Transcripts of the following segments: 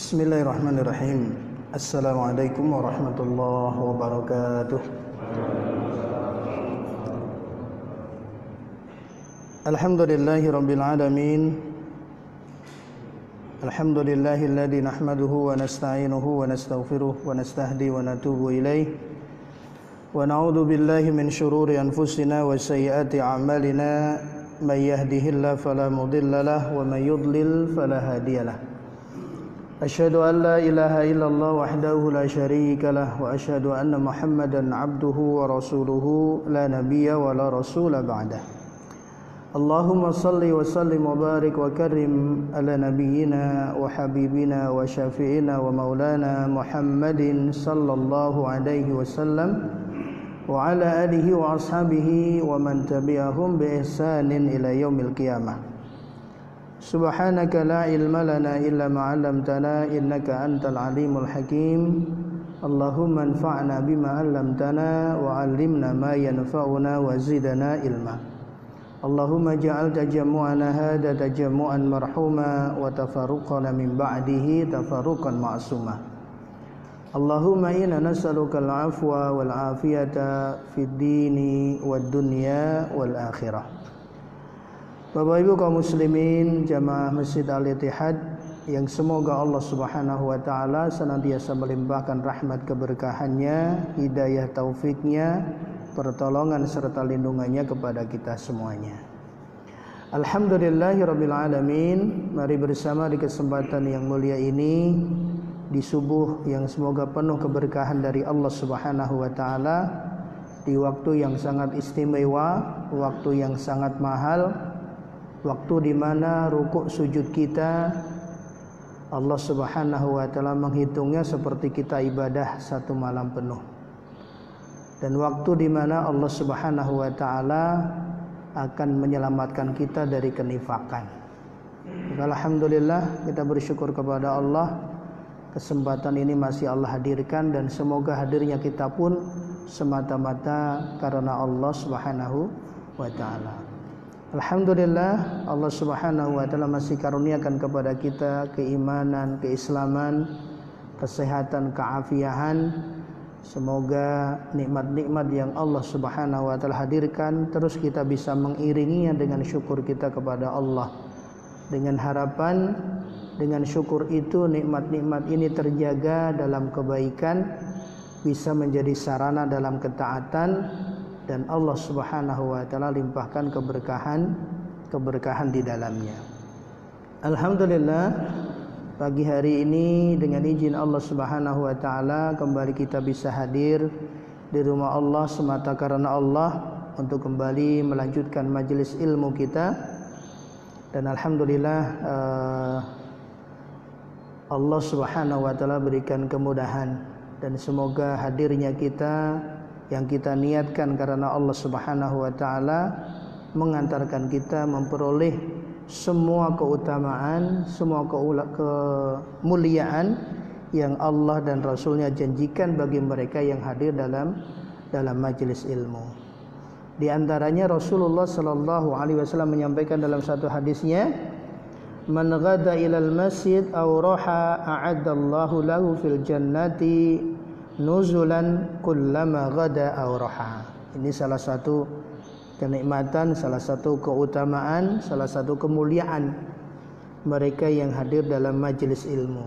بسم الله الرحمن الرحيم السلام عليكم ورحمة الله وبركاته الحمد لله رب العالمين الحمد لله الذي نحمده ونستعينه ونستغفره ونستهدي ونتوب إليه ونعوذ بالله من شرور أنفسنا وسيئات أعمالنا من يهده الله فلا مضل له ومن يضلل فلا هادي له أشهد أن لا إله إلا الله وحده لا شريك له وأشهد أن محمدا عبده ورسوله لا نبي ولا رسول بعده. اللهم صل وسلم وبارك وكرم على نبينا وحبيبنا وشافعنا ومولانا محمد صلى الله عليه وسلم وعلى آله وأصحابه ومن تبعهم بإحسان إلى يوم القيامة. سبحانك لا علم لنا إلا ما علمتنا إنك أنت العليم الحكيم. اللهم انفعنا بما علمتنا وعلمنا ما ينفعنا وزدنا علما. اللهم اجعل تجمعنا هذا تجمعا مرحوما وتفرقنا من بعده تفرقا معصوما. اللهم إنا نسألك العفو والعافية في الدين والدنيا والآخرة. Bapak Ibu kaum muslimin jamaah Masjid Al-Ittihad yang semoga Allah Subhanahu wa taala senantiasa melimpahkan rahmat keberkahannya, hidayah taufiknya, pertolongan serta lindungannya kepada kita semuanya. Alhamdulillahirabbil alamin. Mari bersama di kesempatan yang mulia ini di subuh yang semoga penuh keberkahan dari Allah Subhanahu wa taala di waktu yang sangat istimewa, waktu yang sangat mahal waktu di mana rukuk sujud kita Allah Subhanahu wa taala menghitungnya seperti kita ibadah satu malam penuh. Dan waktu di mana Allah Subhanahu wa taala akan menyelamatkan kita dari kenifakan. Alhamdulillah kita bersyukur kepada Allah kesempatan ini masih Allah hadirkan dan semoga hadirnya kita pun semata-mata karena Allah Subhanahu wa taala. Alhamdulillah Allah Subhanahu wa taala masih karuniakan kepada kita keimanan, keislaman, kesehatan, keafiahan. Semoga nikmat-nikmat yang Allah Subhanahu wa taala hadirkan terus kita bisa mengiringinya dengan syukur kita kepada Allah. Dengan harapan dengan syukur itu nikmat-nikmat ini terjaga dalam kebaikan bisa menjadi sarana dalam ketaatan dan Allah Subhanahu wa taala limpahkan keberkahan keberkahan di dalamnya. Alhamdulillah pagi hari ini dengan izin Allah Subhanahu wa taala kembali kita bisa hadir di rumah Allah semata karena Allah untuk kembali melanjutkan majelis ilmu kita dan alhamdulillah uh, Allah Subhanahu wa taala berikan kemudahan dan semoga hadirnya kita yang kita niatkan karena Allah Subhanahu wa taala mengantarkan kita memperoleh semua keutamaan, semua kemuliaan yang Allah dan Rasulnya janjikan bagi mereka yang hadir dalam dalam majelis ilmu. Di antaranya Rasulullah Sallallahu Alaihi Wasallam menyampaikan dalam satu hadisnya, "Man ghada ilal masjid aw a'adallahu lahu fil jannati nuzulan kullama ghada aw raha. Ini salah satu kenikmatan, salah satu keutamaan, salah satu kemuliaan mereka yang hadir dalam majelis ilmu.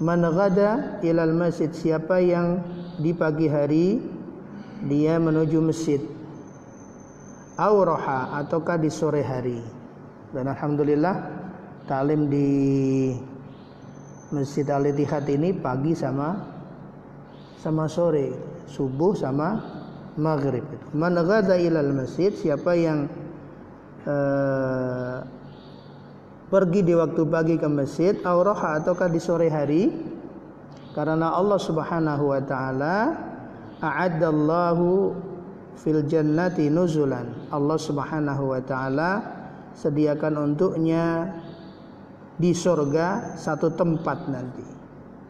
Man ghada ilal masjid siapa yang di pagi hari dia menuju masjid aw raha ataukah di sore hari. Dan alhamdulillah talim di Masjid Al-Ittihad ini pagi sama sama sore, subuh sama maghrib. Man ghada ilal masjid, siapa yang uh, pergi di waktu pagi ke masjid, auraha ataukah di sore hari, karena Allah Subhanahu wa taala a'addallahu fil jannati nuzulan. Allah Subhanahu wa taala sediakan untuknya di sorga satu tempat nanti.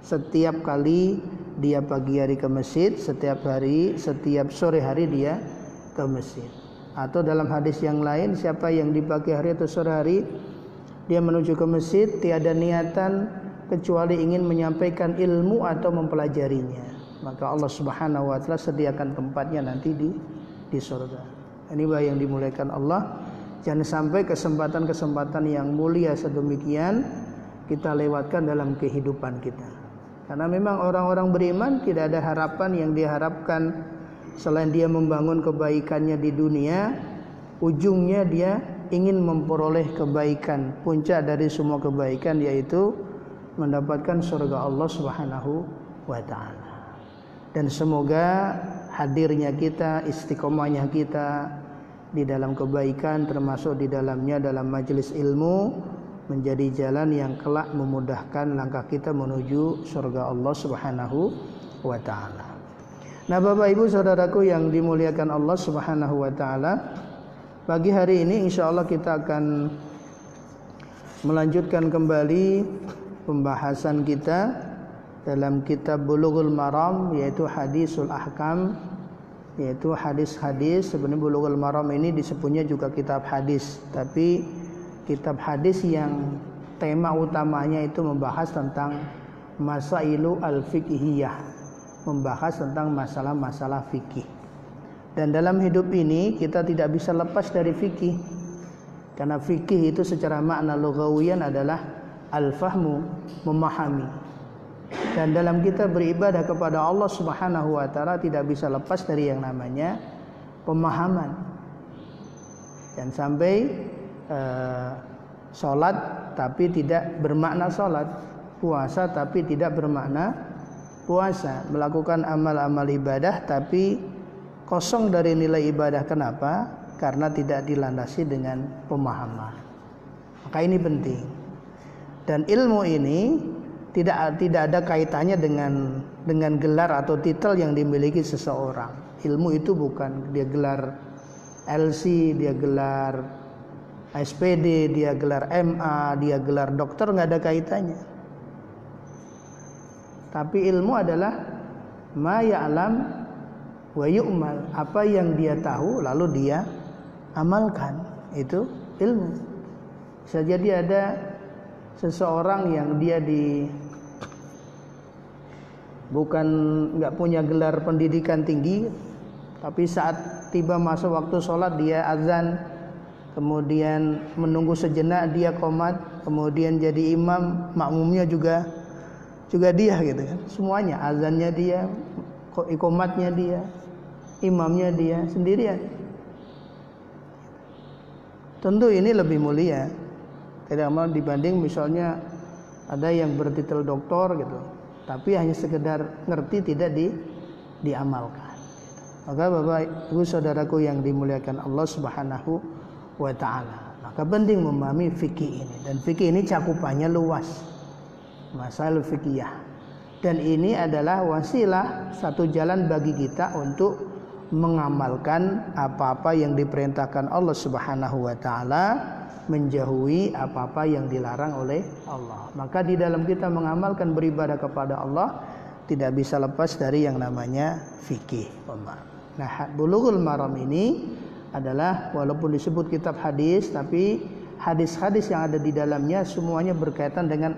Setiap kali dia pagi hari ke masjid, setiap hari, setiap sore hari dia ke masjid. Atau dalam hadis yang lain, siapa yang di pagi hari atau sore hari dia menuju ke masjid tiada niatan kecuali ingin menyampaikan ilmu atau mempelajarinya. Maka Allah Subhanahu wa taala sediakan tempatnya nanti di di surga. Ini yang dimuliakan Allah. Jangan sampai kesempatan-kesempatan yang mulia sedemikian kita lewatkan dalam kehidupan kita. Karena memang orang-orang beriman tidak ada harapan yang diharapkan selain dia membangun kebaikannya di dunia, ujungnya dia ingin memperoleh kebaikan. Puncak dari semua kebaikan yaitu mendapatkan surga Allah Subhanahu wa taala. Dan semoga hadirnya kita, istiqomahnya kita di dalam kebaikan termasuk di dalamnya dalam majelis ilmu menjadi jalan yang kelak memudahkan langkah kita menuju surga Allah Subhanahu wa taala. Nah, Bapak Ibu Saudaraku yang dimuliakan Allah Subhanahu wa taala, pagi hari ini insya Allah kita akan melanjutkan kembali pembahasan kita dalam kitab Bulughul Maram yaitu Hadisul Ahkam yaitu hadis-hadis sebenarnya Bulughul Maram ini disebutnya juga kitab hadis tapi kitab hadis yang tema utamanya itu membahas tentang masailu al-fiqhiyah membahas tentang masalah-masalah fikih dan dalam hidup ini kita tidak bisa lepas dari fikih karena fikih itu secara makna lugawian adalah al-fahmu memahami dan dalam kita beribadah kepada Allah Subhanahu wa taala tidak bisa lepas dari yang namanya pemahaman. Dan sampai uh, salat tapi tidak bermakna salat, puasa tapi tidak bermakna puasa, melakukan amal-amal ibadah tapi kosong dari nilai ibadah. Kenapa? Karena tidak dilandasi dengan pemahaman. Maka ini penting. Dan ilmu ini tidak tidak ada kaitannya dengan dengan gelar atau titel yang dimiliki seseorang. Ilmu itu bukan dia gelar LC, dia gelar SPD, dia gelar MA, dia gelar dokter nggak ada kaitannya. Tapi ilmu adalah ma ya'lam wa yu'mal. Apa yang dia tahu lalu dia amalkan. Itu ilmu. Bisa jadi ada seseorang yang dia di bukan nggak punya gelar pendidikan tinggi tapi saat tiba masa waktu sholat dia azan kemudian menunggu sejenak dia komat kemudian jadi imam makmumnya juga juga dia gitu kan semuanya azannya dia ikomatnya dia imamnya dia sendirian tentu ini lebih mulia tidak mau dibanding misalnya ada yang bertitel doktor gitu tapi hanya sekedar ngerti tidak di diamalkan. Maka Bapak Ibu saudaraku yang dimuliakan Allah Subhanahu wa taala. Maka penting memahami fikih ini dan fikih ini cakupannya luas. Masalah fikih Dan ini adalah wasilah satu jalan bagi kita untuk mengamalkan apa-apa yang diperintahkan Allah Subhanahu wa taala menjauhi apa-apa yang dilarang oleh Allah. Maka di dalam kita mengamalkan beribadah kepada Allah tidak bisa lepas dari yang namanya fikih. Nah, bulughul maram ini adalah walaupun disebut kitab hadis tapi hadis-hadis yang ada di dalamnya semuanya berkaitan dengan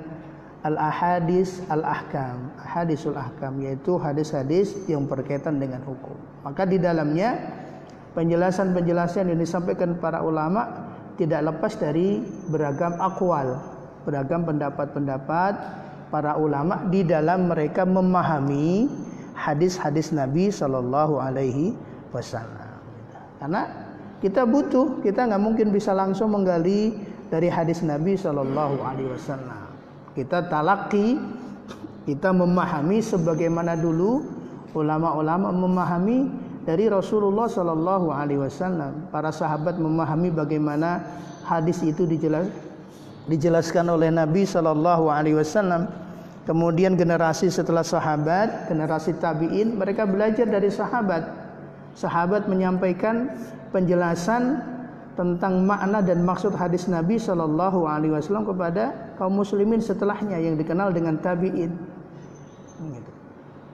al-ahadis al-ahkam, hadisul ahkam yaitu hadis-hadis yang berkaitan dengan hukum. Maka di dalamnya penjelasan-penjelasan yang disampaikan para ulama tidak lepas dari beragam akwal, beragam pendapat-pendapat para ulama di dalam mereka memahami hadis-hadis Nabi Shallallahu Alaihi Wasallam. Karena kita butuh, kita nggak mungkin bisa langsung menggali dari hadis Nabi Shallallahu Alaihi Wasallam. Kita talaki, kita memahami sebagaimana dulu ulama-ulama memahami dari Rasulullah Shallallahu Alaihi Wasallam. Para sahabat memahami bagaimana hadis itu dijelas, dijelaskan oleh Nabi Shallallahu Alaihi Wasallam. Kemudian generasi setelah sahabat, generasi tabiin, mereka belajar dari sahabat. Sahabat menyampaikan penjelasan tentang makna dan maksud hadis Nabi Shallallahu Alaihi Wasallam kepada kaum muslimin setelahnya yang dikenal dengan tabiin. Gitu.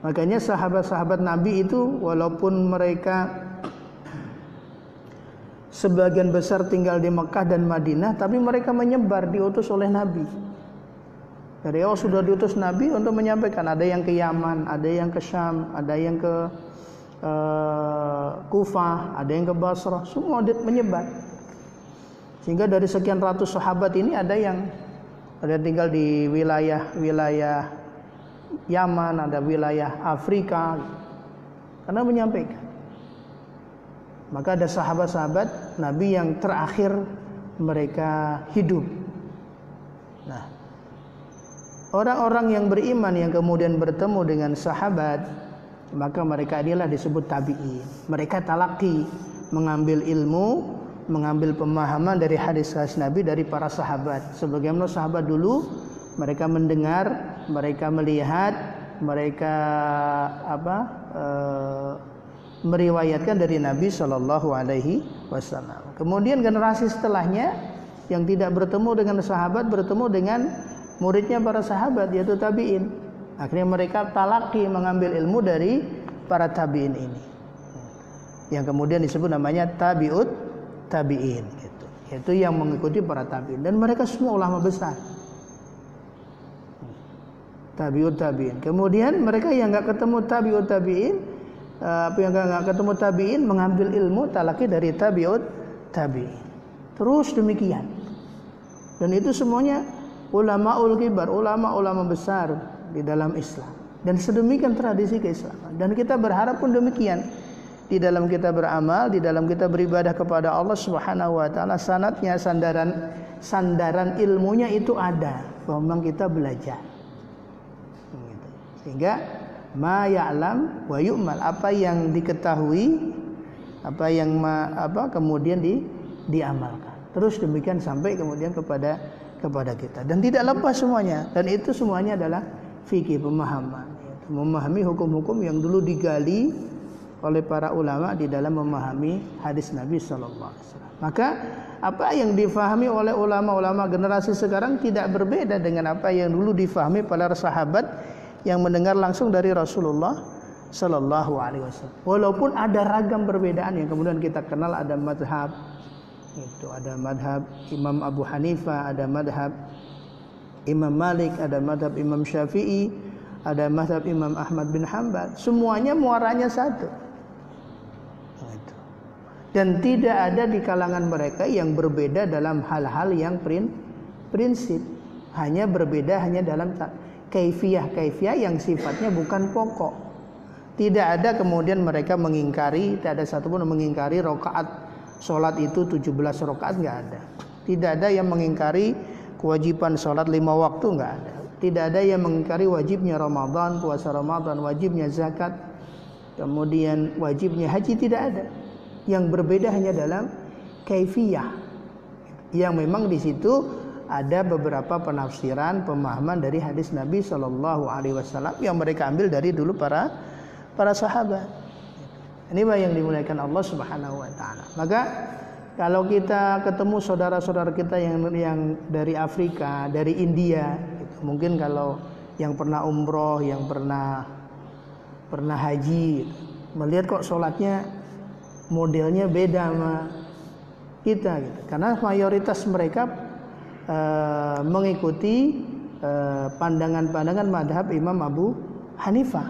Makanya sahabat-sahabat Nabi itu walaupun mereka sebagian besar tinggal di Mekah dan Madinah, tapi mereka menyebar diutus oleh Nabi. Dari awal sudah diutus Nabi untuk menyampaikan. Ada yang ke Yaman, ada yang ke Syam, ada yang ke uh, Kufah, ada yang ke Basrah. Semua menyebar. Sehingga dari sekian ratus sahabat ini ada yang ada yang tinggal di wilayah-wilayah Yaman, ada wilayah Afrika. Karena menyampaikan. Maka ada sahabat-sahabat Nabi yang terakhir mereka hidup. Nah, orang-orang yang beriman yang kemudian bertemu dengan sahabat, maka mereka inilah disebut tabi'in. Mereka talaki, mengambil ilmu, mengambil pemahaman dari hadis-hadis Nabi dari para sahabat. Sebagaimana sahabat dulu mereka mendengar, mereka melihat, mereka apa? E, meriwayatkan dari Nabi Shallallahu Alaihi Wasallam. Kemudian generasi setelahnya yang tidak bertemu dengan sahabat bertemu dengan muridnya para sahabat yaitu tabiin. Akhirnya mereka talaki mengambil ilmu dari para tabiin ini. Yang kemudian disebut namanya tabiut tabiin gitu. Itu yang mengikuti para tabiin dan mereka semua ulama besar. Tabiut tabiin. Kemudian mereka yang nggak ketemu tabiut tabiin Eh, apa yang nggak ketemu tabiin mengambil ilmu talaki dari tabiut tabi terus demikian dan itu semuanya ulama ul kibar ulama-ulama besar di dalam Islam. Dan sedemikian tradisi keislaman. Dan kita berharap pun demikian. Di dalam kita beramal di dalam kita beribadah kepada Allah Subhanahu wa taala sanatnya sandaran sandaran ilmunya itu ada. Memang kita belajar. Gitu. sehingga ma ya'lam wa yu'mal. Apa yang diketahui apa yang ma, apa kemudian di diamalkan. Terus demikian sampai kemudian kepada kepada kita. Dan tidak lepas semuanya. Dan itu semuanya adalah fikih pemahaman memahami hukum-hukum yang dulu digali oleh para ulama di dalam memahami hadis Nabi Sallallahu Alaihi Wasallam maka apa yang difahami oleh ulama-ulama generasi sekarang tidak berbeda dengan apa yang dulu difahami para sahabat yang mendengar langsung dari Rasulullah Sallallahu Alaihi Wasallam. Walaupun ada ragam perbedaan yang kemudian kita kenal ada madhab itu ada madhab Imam Abu Hanifah, ada madhab Imam Malik, ada madhab Imam Syafi'i, ada madhab Imam Ahmad bin Hambal. Semuanya muaranya satu. Dan tidak ada di kalangan mereka yang berbeda dalam hal-hal yang prinsip. Hanya berbeda hanya dalam kaifiah-kaifiah yang sifatnya bukan pokok. Tidak ada kemudian mereka mengingkari, tidak ada satupun mengingkari rokaat sholat itu 17 rokaat nggak ada. Tidak ada yang mengingkari kewajiban sholat lima waktu nggak ada. Tidak ada yang mengingkari wajibnya Ramadan, puasa Ramadan, wajibnya zakat, kemudian wajibnya haji tidak ada. Yang berbeda hanya dalam kaifiah. Yang memang di situ ada beberapa penafsiran pemahaman dari hadis Nabi Shallallahu Alaihi Wasallam yang mereka ambil dari dulu para para sahabat. Ini yang dimuliakan Allah Subhanahu Wa Taala. Maka kalau kita ketemu saudara-saudara kita yang yang dari Afrika, dari India, gitu. mungkin kalau yang pernah umroh, yang pernah pernah haji, gitu. melihat kok sholatnya modelnya beda sama kita, gitu. karena mayoritas mereka uh, mengikuti eh, pandangan-pandangan uh, madhab Imam Abu Hanifah.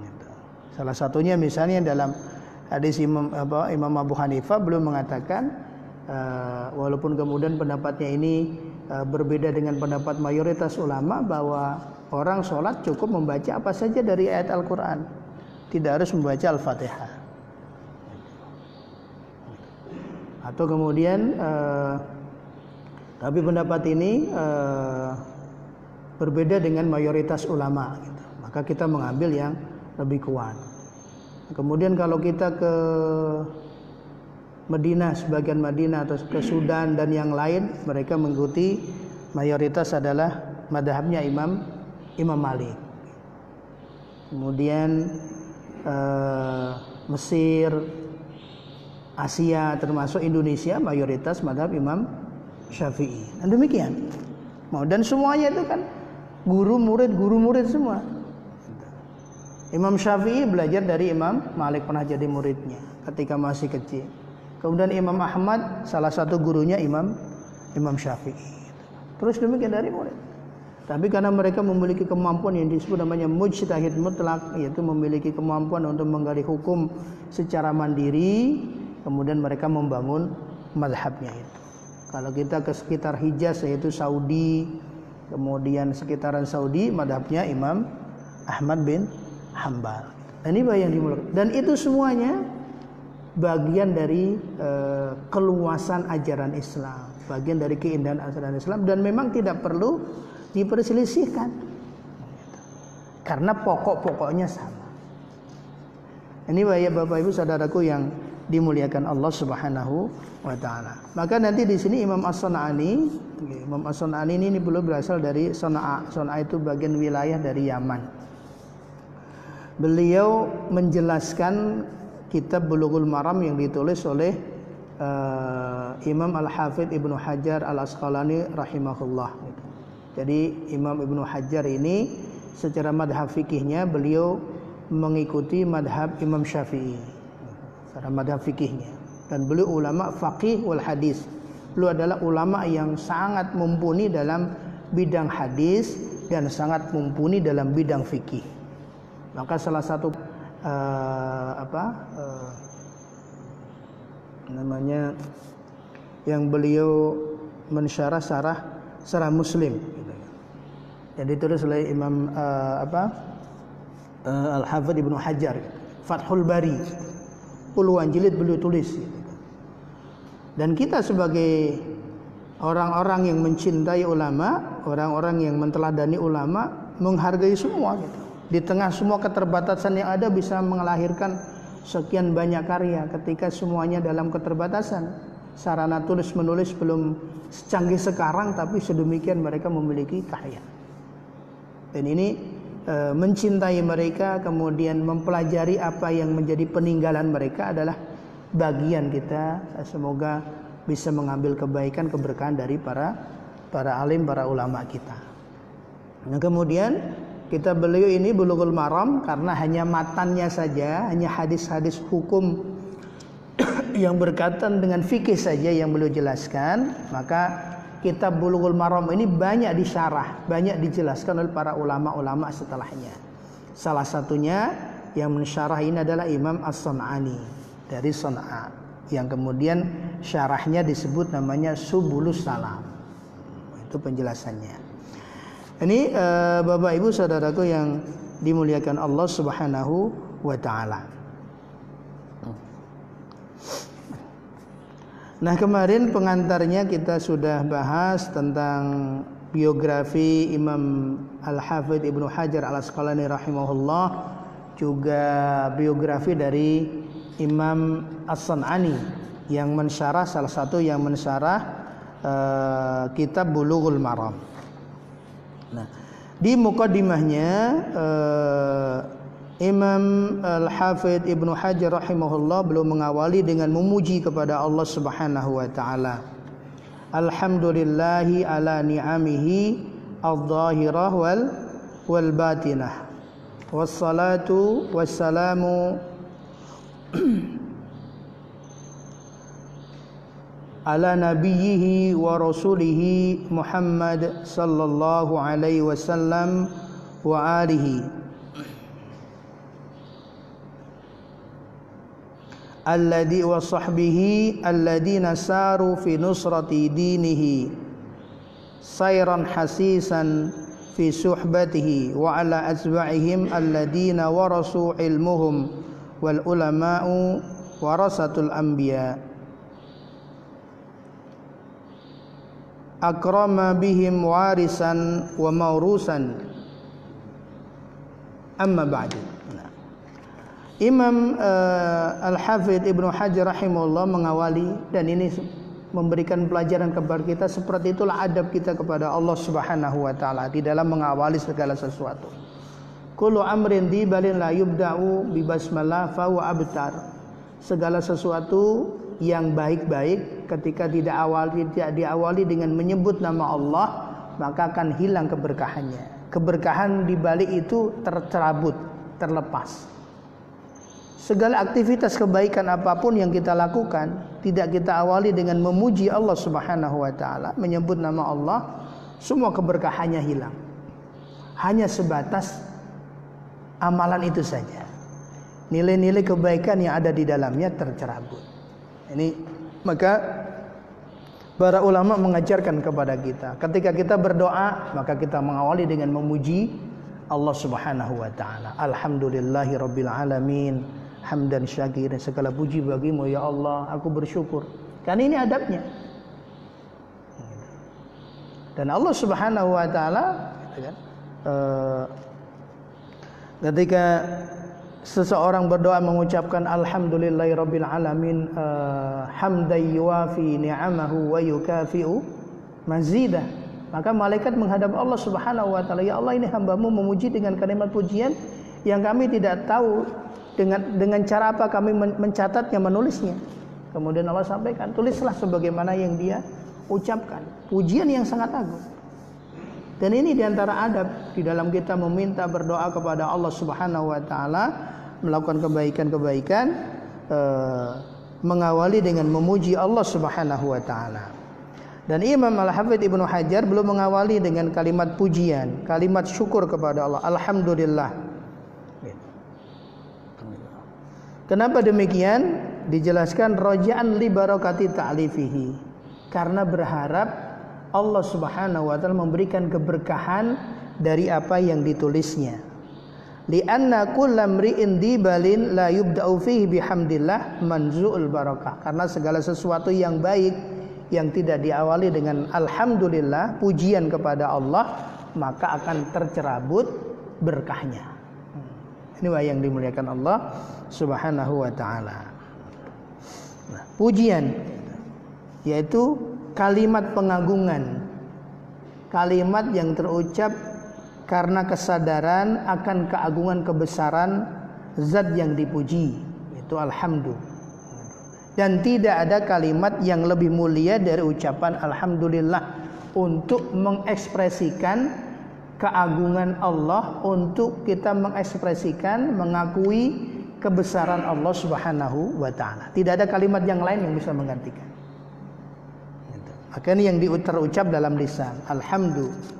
Gitu. Salah satunya misalnya dalam hadis Imam, apa, Imam Abu Hanifah belum mengatakan uh, walaupun kemudian pendapatnya ini uh, berbeda dengan pendapat mayoritas ulama bahwa orang sholat cukup membaca apa saja dari ayat Al-Quran, tidak harus membaca Al-Fatihah. Atau kemudian uh, tapi pendapat ini uh, berbeda dengan mayoritas ulama. Maka kita mengambil yang lebih kuat. Kemudian kalau kita ke Madinah, sebagian Madinah atau ke Sudan dan yang lain, mereka mengikuti mayoritas adalah madhabnya Imam Imam Malik. Kemudian uh, Mesir, Asia termasuk Indonesia mayoritas madhab Imam Syafi'i. Dan demikian. Mau dan semuanya itu kan guru murid guru murid semua. Imam Syafi'i belajar dari Imam Malik pernah jadi muridnya ketika masih kecil. Kemudian Imam Ahmad salah satu gurunya Imam Imam Syafi'i. Terus demikian dari murid. Tapi karena mereka memiliki kemampuan yang disebut namanya mujtahid mutlak, yaitu memiliki kemampuan untuk menggali hukum secara mandiri, kemudian mereka membangun madhabnya itu. Kalau kita ke sekitar Hijaz yaitu Saudi, kemudian sekitaran Saudi, madhabnya Imam Ahmad bin Hambal. Dan ini yang dimulai. Dan itu semuanya bagian dari uh, keluasan ajaran Islam, bagian dari keindahan ajaran Islam dan memang tidak perlu diperselisihkan karena pokok-pokoknya sama. Ini ya Bapak Ibu saudaraku yang dimuliakan Allah Subhanahu wa taala. Maka nanti di sini Imam As-Sun'ani, Imam As-Sun'ani ini, ini belum berasal dari Son'a. Son'a itu bagian wilayah dari Yaman. Beliau menjelaskan kitab Bulughul Maram yang ditulis oleh uh, Imam Al-Hafidh Ibnu Hajar Al-Asqalani rahimahullah. Jadi Imam Ibnu Hajar ini secara madhab fikihnya beliau mengikuti madhab Imam Syafi'i. Secara madhab fikihnya. Dan beliau ulama faqih wal hadis. Beliau adalah ulama yang sangat mumpuni dalam bidang hadis dan sangat mumpuni dalam bidang fikih maka salah satu uh, apa uh, namanya yang beliau mensyarah sarah sarah muslim. Yang ditulis oleh Imam uh, apa uh, Al Hafidh Ibnu Hajar Fathul Bari. Puluhan jilid beliau tulis. Dan kita sebagai orang-orang yang mencintai ulama orang-orang yang menteladani ulama menghargai semua gitu di tengah semua keterbatasan yang ada bisa melahirkan sekian banyak karya ketika semuanya dalam keterbatasan. Sarana tulis menulis belum secanggih sekarang tapi sedemikian mereka memiliki karya. Dan ini e, mencintai mereka kemudian mempelajari apa yang menjadi peninggalan mereka adalah bagian kita. Semoga bisa mengambil kebaikan keberkahan dari para para alim para ulama kita. Nah, kemudian kita beliau ini bulughul maram karena hanya matannya saja, hanya hadis-hadis hukum yang berkaitan dengan fikih saja yang beliau jelaskan, maka kitab Bulughul Maram ini banyak disyarah, banyak dijelaskan oleh para ulama-ulama setelahnya. Salah satunya yang mensyarah ini adalah Imam As-Sun'ani dari Sun'a yang kemudian syarahnya disebut namanya Subulus Salam. Itu penjelasannya. Ini uh, Bapak Ibu saudaraku yang dimuliakan Allah Subhanahu wa taala. Nah kemarin pengantarnya kita sudah bahas tentang biografi Imam Al-Hafidh Ibnu Hajar Al-Asqalani rahimahullah juga biografi dari Imam As-San'ani yang mensyarah salah satu yang mensyarah uh, kitab Bulughul Maram. Nah, di mukadimahnya uh, Imam Al-Hafidh Ibnu Hajar rahimahullah belum mengawali dengan memuji kepada Allah Subhanahu wa taala. Alhamdulillahi ala ni'amihi al-zahirah wal wal batinah. Wassalatu wassalamu ala nabiyhi wa rasulihi Muhammad sallallahu alaihi wasallam wa alihi alladhi wa sahbihi alladhina saru fi nusrati dinihi sayran hasisan fi suhbatihi wa ala azba'ihim alladhina warasu ilmuhum akrama bihim warisan wa maurusan amma ba'du Imam uh, Al-Hafidh Ibnu Hajar rahimahullah mengawali dan ini memberikan pelajaran kepada kita seperti itulah adab kita kepada Allah Subhanahu wa taala di dalam mengawali segala sesuatu. Kullu amrin dibalin la yubda'u bi basmalah fa abtar. Segala sesuatu yang baik-baik ketika tidak awal tidak diawali dengan menyebut nama Allah maka akan hilang keberkahannya. Keberkahan di balik itu tercerabut, terlepas. Segala aktivitas kebaikan apa pun yang kita lakukan tidak kita awali dengan memuji Allah Subhanahu wa taala, menyebut nama Allah, semua keberkahannya hilang. hanya sebatas amalan itu saja. Nilai-nilai kebaikan yang ada di dalamnya tercerabut. Ini maka para ulama mengajarkan kepada kita ketika kita berdoa maka kita mengawali dengan memuji Allah Subhanahu wa taala. Alhamdulillahi rabbil alamin. Hamdan syakir segala puji bagimu ya Allah, aku bersyukur. Kan ini adabnya. Dan Allah Subhanahu wa taala gitu kan, uh, ketika seseorang berdoa mengucapkan alhamdulillahi rabbil alamin uh, hamdan yuwafi ni'amahu wa yukafi'u mazidah. Maka malaikat menghadap Allah Subhanahu wa taala ya Allah ini hambamu memuji dengan kalimat pujian yang kami tidak tahu dengan dengan cara apa kami mencatatnya menulisnya. Kemudian Allah sampaikan tulislah sebagaimana yang dia ucapkan. Pujian yang sangat agung dan ini di antara adab di dalam kita meminta berdoa kepada Allah Subhanahu wa taala melakukan kebaikan-kebaikan uh, mengawali dengan memuji Allah Subhanahu wa taala. Dan Imam Al-Hafidz Ibnu Hajar belum mengawali dengan kalimat pujian, kalimat syukur kepada Allah. Alhamdulillah. Kenapa demikian? Dijelaskan rojaan li barakati ta'lifihi. Karena berharap Allah Subhanahu wa taala memberikan keberkahan dari apa yang ditulisnya. Lianna kullam ri'in dibalin la yubda'u fihi bihamdillah manzu'ul barakah. Karena segala sesuatu yang baik yang tidak diawali dengan alhamdulillah pujian kepada Allah maka akan tercerabut berkahnya. Ini yang dimuliakan Allah subhanahu wa ta'ala. Nah, pujian yaitu kalimat pengagungan kalimat yang terucap karena kesadaran akan keagungan kebesaran zat yang dipuji itu alhamdulillah dan tidak ada kalimat yang lebih mulia dari ucapan alhamdulillah untuk mengekspresikan keagungan Allah untuk kita mengekspresikan mengakui kebesaran Allah Subhanahu wa taala. Tidak ada kalimat yang lain yang bisa menggantikan. Ini yang diucap dalam lisan. Alhamdulillah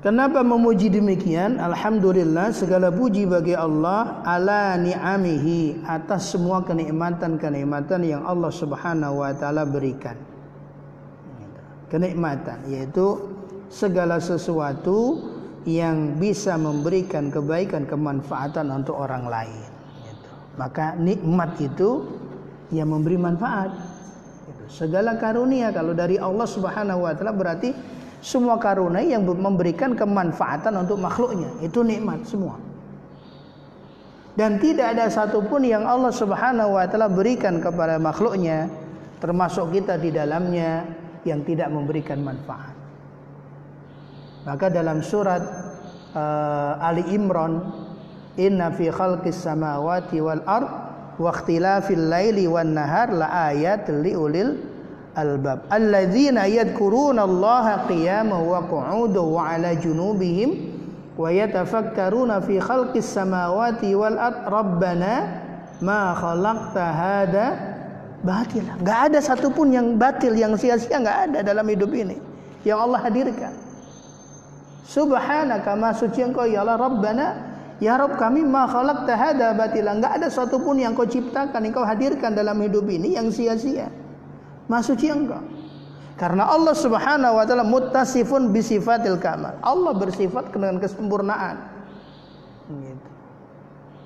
Kenapa memuji demikian? Alhamdulillah segala puji bagi Allah ala ni'amihi atas semua kenikmatan-kenikmatan yang Allah Subhanahu wa taala berikan. Kenikmatan yaitu segala sesuatu yang bisa memberikan kebaikan kemanfaatan untuk orang lain. Maka nikmat itu yang memberi manfaat. Segala karunia. Kalau dari Allah Subhanahu wa taala berarti semua karunia yang memberikan kemanfaatan untuk makhluknya. Itu nikmat semua. Dan tidak ada satupun yang Allah Subhanahu wa taala berikan kepada makhluknya termasuk kita di dalamnya yang tidak memberikan manfaat. Maka dalam surat uh, Ali Imran inna fi khalqis samawati wal ard wa ikhtilafil laili wan nahar la ayat li ulil albab. Alladzina yadhkuruna Allah qiyaman wa qu'udan wa 'ala junubihim wa yatafakkaruna fi khalqis samawati wal ard rabbana ma khalaqta hada batil. Enggak ada satupun yang batil yang sia-sia enggak ada dalam hidup ini. Yang Allah hadirkan. Subhanaka ma suci engkau ya Allah rabbana Ya Rob kami ma khalaqta hada batila enggak ada satupun yang kau ciptakan yang kau hadirkan dalam hidup ini yang sia-sia Maha suci engkau. Karena Allah Subhanahu wa taala muttasifun bi sifatil kamal. Allah bersifat dengan kesempurnaan. Gitu.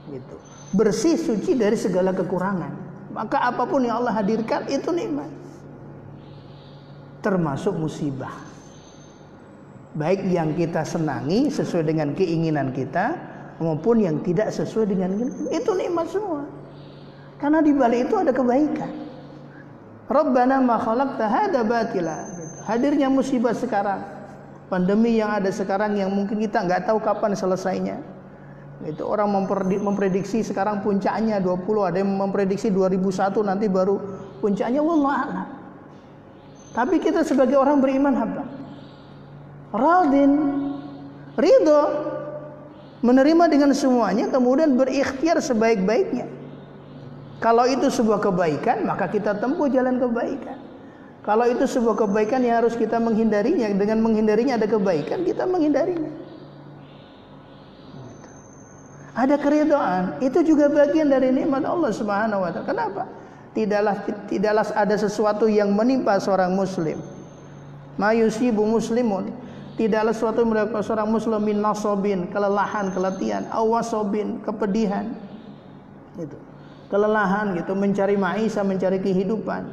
Gitu. Bersih suci dari segala kekurangan. Maka apa pun yang Allah hadirkan itu nikmat. Termasuk musibah. Baik yang kita senangi sesuai dengan keinginan kita maupun yang tidak sesuai dengan itu nikmat semua. Karena di balik itu ada kebaikan. Rabbana ma khalaqta hada batila. Hadirnya musibah sekarang. Pandemi yang ada sekarang yang mungkin kita nggak tahu kapan selesainya. Itu orang memprediksi sekarang puncaknya 20, ada yang memprediksi 2001 nanti baru puncaknya wallah Tapi kita sebagai orang beriman apa? Radin, ridho, menerima dengan semuanya kemudian berikhtiar sebaik-baiknya. Kalau itu sebuah kebaikan, maka kita tempuh jalan kebaikan. Kalau itu sebuah kebaikan yang harus kita menghindarinya, dengan menghindarinya ada kebaikan, kita menghindarinya. Ada keridhaan, itu juga bagian dari nikmat Allah Subhanahu wa taala. Kenapa? Tidaklah tidaklah ada sesuatu yang menimpa seorang muslim. Mayusibu muslimun tidaklah yang menimpa seorang muslim min nasobin, kelelahan, keletihan, awasobin, kepedihan. Itu. Kelelahan gitu, mencari maisha, mencari kehidupan.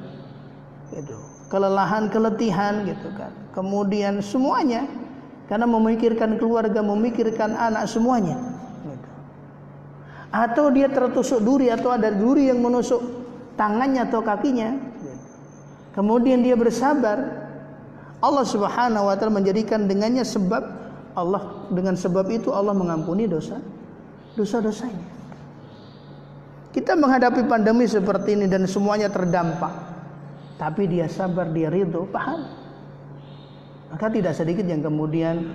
Gitu kelelahan, keletihan gitu kan. Kemudian semuanya karena memikirkan keluarga, memikirkan anak semuanya. Gitu. Atau dia tertusuk duri atau ada duri yang menusuk tangannya atau kakinya. Kemudian dia bersabar. Allah Subhanahu wa taala menjadikan dengannya sebab Allah dengan sebab itu Allah mengampuni dosa dosa-dosanya. Kita menghadapi pandemi seperti ini dan semuanya terdampak tapi dia sabar, dia ridho, paham. Maka tidak sedikit yang kemudian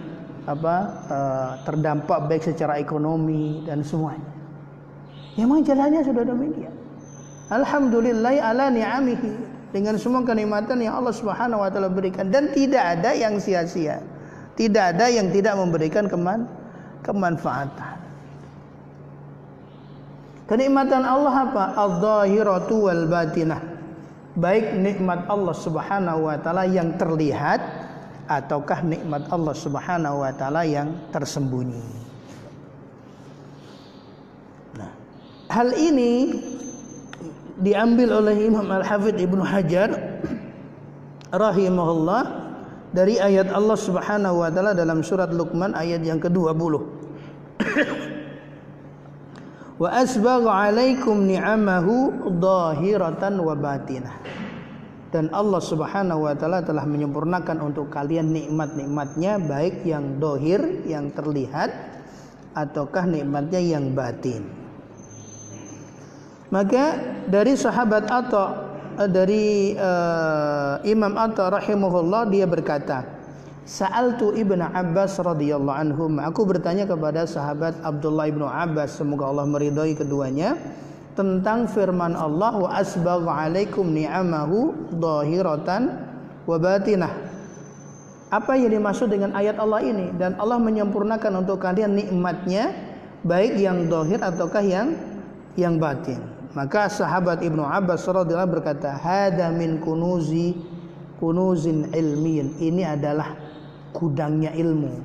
apa uh, terdampak baik secara ekonomi dan semuanya. Ya memang jalannya sudah demikian. Alhamdulillah ala ni'amihi dengan semua kenikmatan yang Allah Subhanahu wa taala berikan dan tidak ada yang sia-sia. Tidak ada yang tidak memberikan keman kemanfaatan. Kenikmatan Allah apa? Al-zahiratu wal batinah baik nikmat Allah Subhanahu wa taala yang terlihat ataukah nikmat Allah Subhanahu wa taala yang tersembunyi. Nah, hal ini diambil oleh Imam Al-Hafidz Ibnu Hajar rahimahullah dari ayat Allah Subhanahu wa taala dalam surat Luqman ayat yang ke-20. wa asbagha alaikum ni'amahu dhahiratan wa batinah dan Allah Subhanahu wa taala telah menyempurnakan untuk kalian nikmat-nikmatnya baik yang dohir yang terlihat ataukah nikmatnya yang batin maka dari sahabat atau eh, dari uh, Imam Atta rahimahullah dia berkata Sa'altu Ibnu Abbas radhiyallahu anhu. Aku bertanya kepada sahabat Abdullah Ibnu Abbas semoga Allah meridhai keduanya tentang firman Allah wa asbagha alaikum ni'amahu dhahiratan wa batinah. Apa yang dimaksud dengan ayat Allah ini dan Allah menyempurnakan untuk kalian nikmatnya baik yang dohir ataukah yang yang batin. Maka sahabat Ibnu Abbas radhiyallahu berkata, "Hada min kunuzi kunuzin ilmiyin." Ini adalah gudangnya ilmu.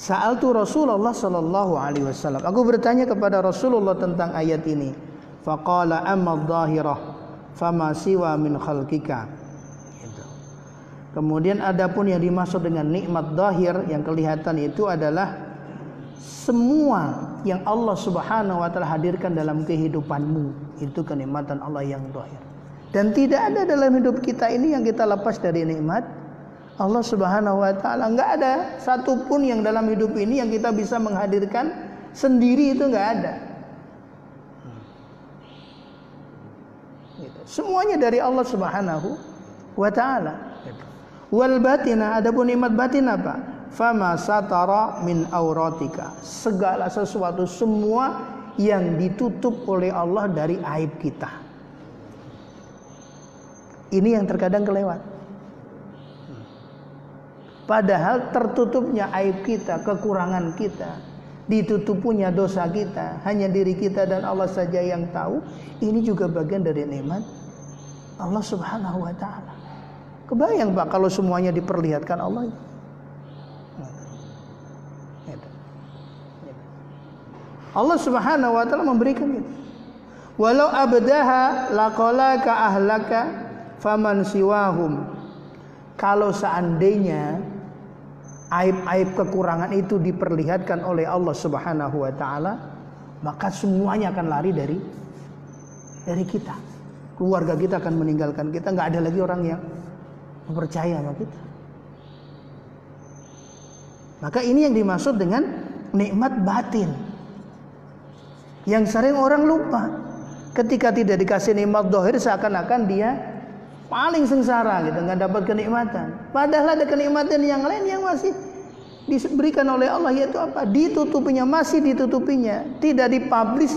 Sa'altu Rasulullah sallallahu alaihi wasallam. Aku bertanya kepada Rasulullah tentang ayat ini. Faqala amma dhahirah fama siwa min khalqika. Itu. Kemudian adapun yang dimaksud dengan nikmat zahir yang kelihatan itu adalah semua yang Allah Subhanahu wa taala hadirkan dalam kehidupanmu itu kenikmatan Allah yang zahir. Dan tidak ada dalam hidup kita ini yang kita lepas dari nikmat Allah Subhanahu wa taala. Enggak ada satupun yang dalam hidup ini yang kita bisa menghadirkan sendiri itu enggak ada. Gitu. Semuanya dari Allah Subhanahu wa taala. Wal batina adapun nikmat batin apa? Fama satara min auratika. Segala sesuatu semua yang ditutup oleh Allah dari aib kita. Ini yang terkadang kelewat. Padahal tertutupnya aib kita, kekurangan kita, ditutupunya dosa kita, hanya diri kita dan Allah saja yang tahu. Ini juga bagian dari nikmat Allah Subhanahu wa taala. Kebayang Pak kalau semuanya diperlihatkan Allah. Allah Subhanahu wa taala memberikan itu. Walau abdaha laqala ka ahlaka faman siwahum. Kalau seandainya aib-aib kekurangan itu diperlihatkan oleh Allah Subhanahu wa taala, maka semuanya akan lari dari dari kita. Keluarga kita akan meninggalkan kita, nggak ada lagi orang yang percaya sama kita. Maka ini yang dimaksud dengan nikmat batin. Yang sering orang lupa. Ketika tidak dikasih nikmat dohir seakan-akan dia paling sengsara gitu nggak dapat kenikmatan padahal ada kenikmatan yang lain yang masih diberikan oleh Allah yaitu apa ditutupinya masih ditutupinya tidak dipublish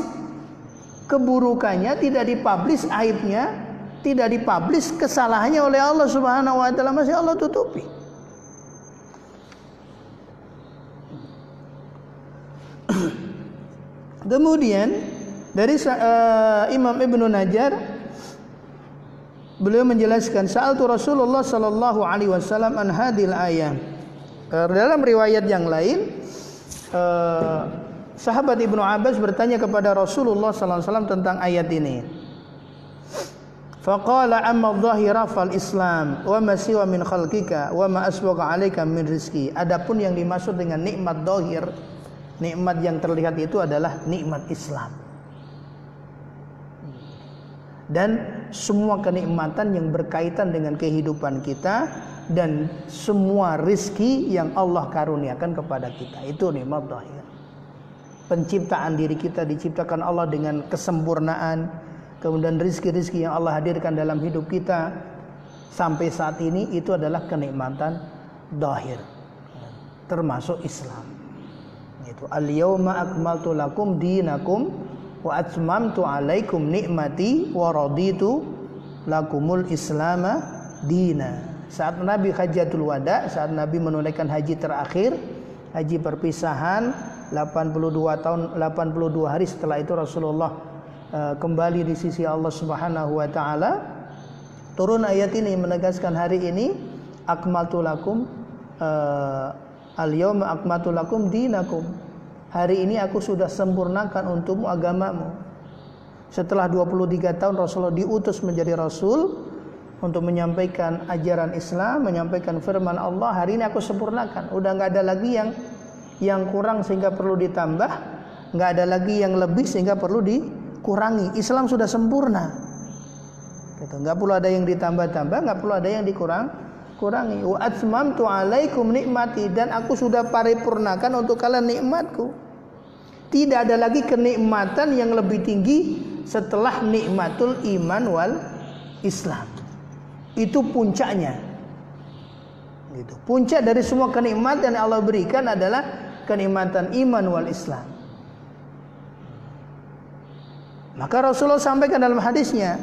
keburukannya tidak dipublish aibnya tidak dipublish kesalahannya oleh Allah Subhanahu wa taala masih Allah tutupi. Kemudian dari uh, Imam Ibnu Najjar beliau menjelaskan saat Rasulullah sallallahu alaihi wasallam an hadil ayat. Uh, dalam riwayat yang lain uh, sahabat Ibnu Abbas bertanya kepada Rasulullah sallallahu alaihi wasallam tentang ayat ini. Faqala amma dhahira fal Islam wa ma siwa min khalqika wa ma asbaqa 'alaika min rizki. Adapun yang dimaksud dengan nikmat dhahir nikmat yang terlihat itu adalah nikmat Islam. Dan semua kenikmatan yang berkaitan dengan kehidupan kita dan semua rizki yang Allah karuniakan kepada kita itu nikmat zahir. Penciptaan diri kita diciptakan Allah dengan kesempurnaan, kemudian rizki-rizki yang Allah hadirkan dalam hidup kita sampai saat ini itu adalah kenikmatan zahir termasuk Islam itu al yauma akmaltu lakum dinakum wa atmamtu alaikum nikmati wa raditu lakumul islama dina. Saat Nabi hajatul wada saat Nabi menunaikan haji terakhir haji perpisahan 82 tahun 82 hari setelah itu Rasulullah uh, kembali di sisi Allah Subhanahu wa taala. Turun ayat ini menegaskan hari ini akmaltu lakum uh, al yauma akmaltu lakum dinakum hari ini aku sudah sempurnakan untukmu agamamu. Setelah 23 tahun Rasulullah diutus menjadi rasul untuk menyampaikan ajaran Islam, menyampaikan firman Allah. Hari ini aku sempurnakan. Udah nggak ada lagi yang yang kurang sehingga perlu ditambah, nggak ada lagi yang lebih sehingga perlu dikurangi. Islam sudah sempurna. Gitu. Nggak perlu ada yang ditambah-tambah, nggak perlu ada yang dikurang kurangi. Wa atmamtu alaikum nikmati dan aku sudah paripurnakan untuk kalian nikmatku. Tidak ada lagi kenikmatan yang lebih tinggi setelah nikmatul iman wal Islam. Itu puncaknya. Gitu. Puncak dari semua kenikmatan yang Allah berikan adalah kenikmatan iman wal Islam. Maka Rasulullah sampaikan dalam hadisnya,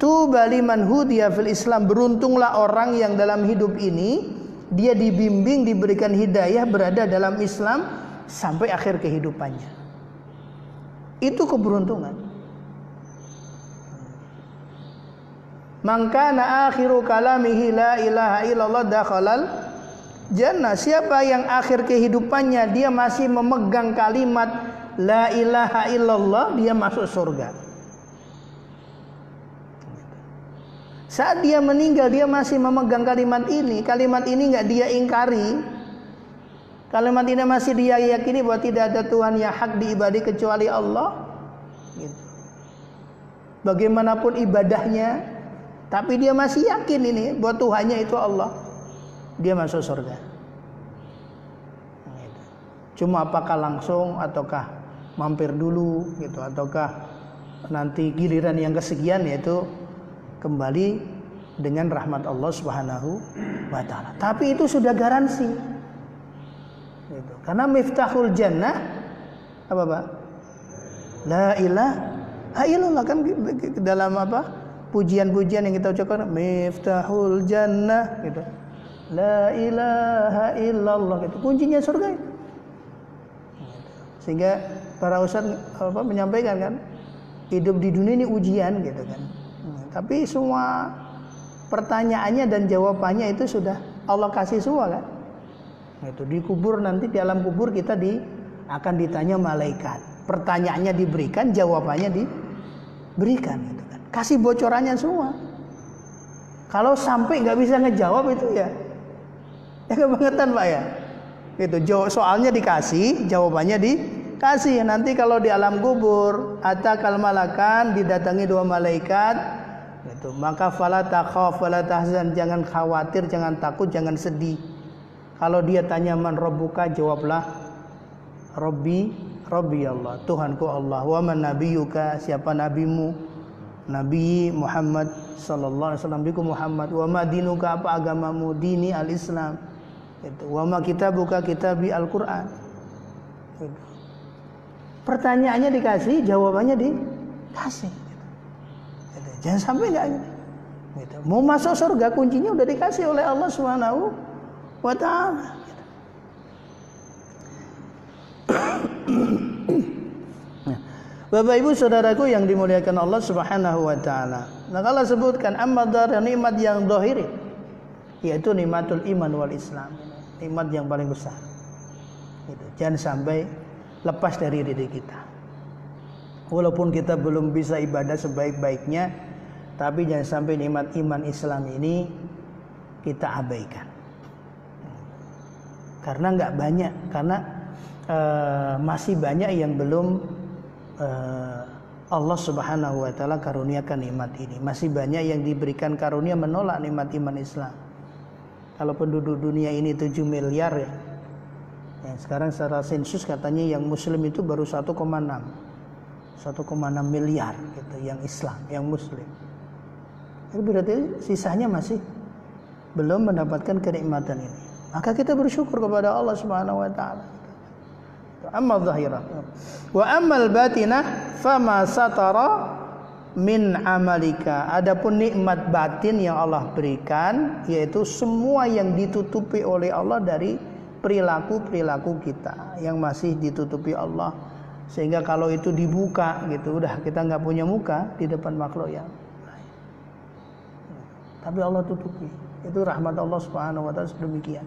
tu baliman hudiya fil Islam beruntunglah orang yang dalam hidup ini dia dibimbing diberikan hidayah berada dalam Islam sampai akhir kehidupannya. Itu keberuntungan. Mangkana akhiru kalamihi la ilaha illallah dakhalal jannah. Siapa yang akhir kehidupannya dia masih memegang kalimat la ilaha illallah, dia masuk surga. Saat dia meninggal dia masih memegang kalimat ini, kalimat ini nggak dia ingkari, Kalimat ini masih dia yakini bahwa tidak ada Tuhan yang hak diibadi kecuali Allah. Gitu. Bagaimanapun ibadahnya, tapi dia masih yakin ini bahwa Tuhannya itu Allah. Dia masuk surga. Gitu. Cuma apakah langsung ataukah mampir dulu gitu ataukah nanti giliran yang kesekian yaitu kembali dengan rahmat Allah Subhanahu wa taala. Tapi itu sudah garansi. Itu. Karena miftahul jannah apa Pak? La ilaha illallah kan dalam apa? Pujian-pujian yang kita ucapkan miftahul jannah gitu. La ilaha illallah gitu. Kuncinya surga itu. Sehingga para ustaz apa menyampaikan kan hidup di dunia ini ujian gitu kan. Tapi semua pertanyaannya dan jawabannya itu sudah Allah kasih semua kan. Itu di kubur nanti di alam kubur kita di akan ditanya malaikat. Pertanyaannya diberikan, jawabannya diberikan gitu kan. Kasih bocorannya semua. Kalau sampai nggak bisa ngejawab itu ya ya kebangetan Pak ya. Itu soalnya dikasih, jawabannya dikasih. Nanti kalau di alam kubur, atakal malakan didatangi dua malaikat itu maka fala takhaf fala tahzan. Jangan khawatir jangan takut jangan sedih. Kalau dia tanya man rabbuka? Jawablah Rabbi Rabbi Allah Tuhanku Allah. Wa man nabiyuka? Siapa nabimu? Nabi Muhammad sallallahu alaihi wasallam. Biku Muhammad. Wa ma dinuka? Apa agamamu? Dini al-Islam. Itu wa ma kitabuka? Kitabi Al-Qur'an. Itu. Pertanyaannya dikasih, jawabannya dikasih. Gitu. Jangan sampai enggak Gitu. Mau masuk surga kuncinya udah dikasih oleh Allah Subhanahu wa taala. Bapak Ibu Saudaraku yang dimuliakan Allah Subhanahu wa taala. Nah, kalau sebutkan amma nikmat yang dohiri yaitu nikmatul iman wal Islam. Nikmat yang paling besar. Gitu. Jangan sampai lepas dari diri kita. Walaupun kita belum bisa ibadah sebaik-baiknya, tapi jangan sampai nikmat iman Islam ini kita abaikan. Karena nggak banyak, karena uh, masih banyak yang belum uh, Allah Subhanahu wa taala karuniakan nikmat ini. Masih banyak yang diberikan karunia menolak nikmat iman Islam. Kalau penduduk dunia ini 7 miliar ya. Ya sekarang secara sensus katanya yang muslim itu baru 1,6. 1,6 miliar gitu yang Islam, yang muslim. Itu berarti sisanya masih belum mendapatkan kenikmatan ini. Maka kita bersyukur kepada Allah Subhanahu wa taala amma zahirah wa ammal batinah fama satara min amalika adapun nikmat batin yang Allah berikan yaitu semua yang ditutupi oleh Allah dari perilaku-perilaku kita yang masih ditutupi Allah. Sehingga kalau itu dibuka gitu udah kita nggak punya muka di depan makhluk yang tapi Allah tutupi. Itu rahmat Allah Subhanahu wa taala demikian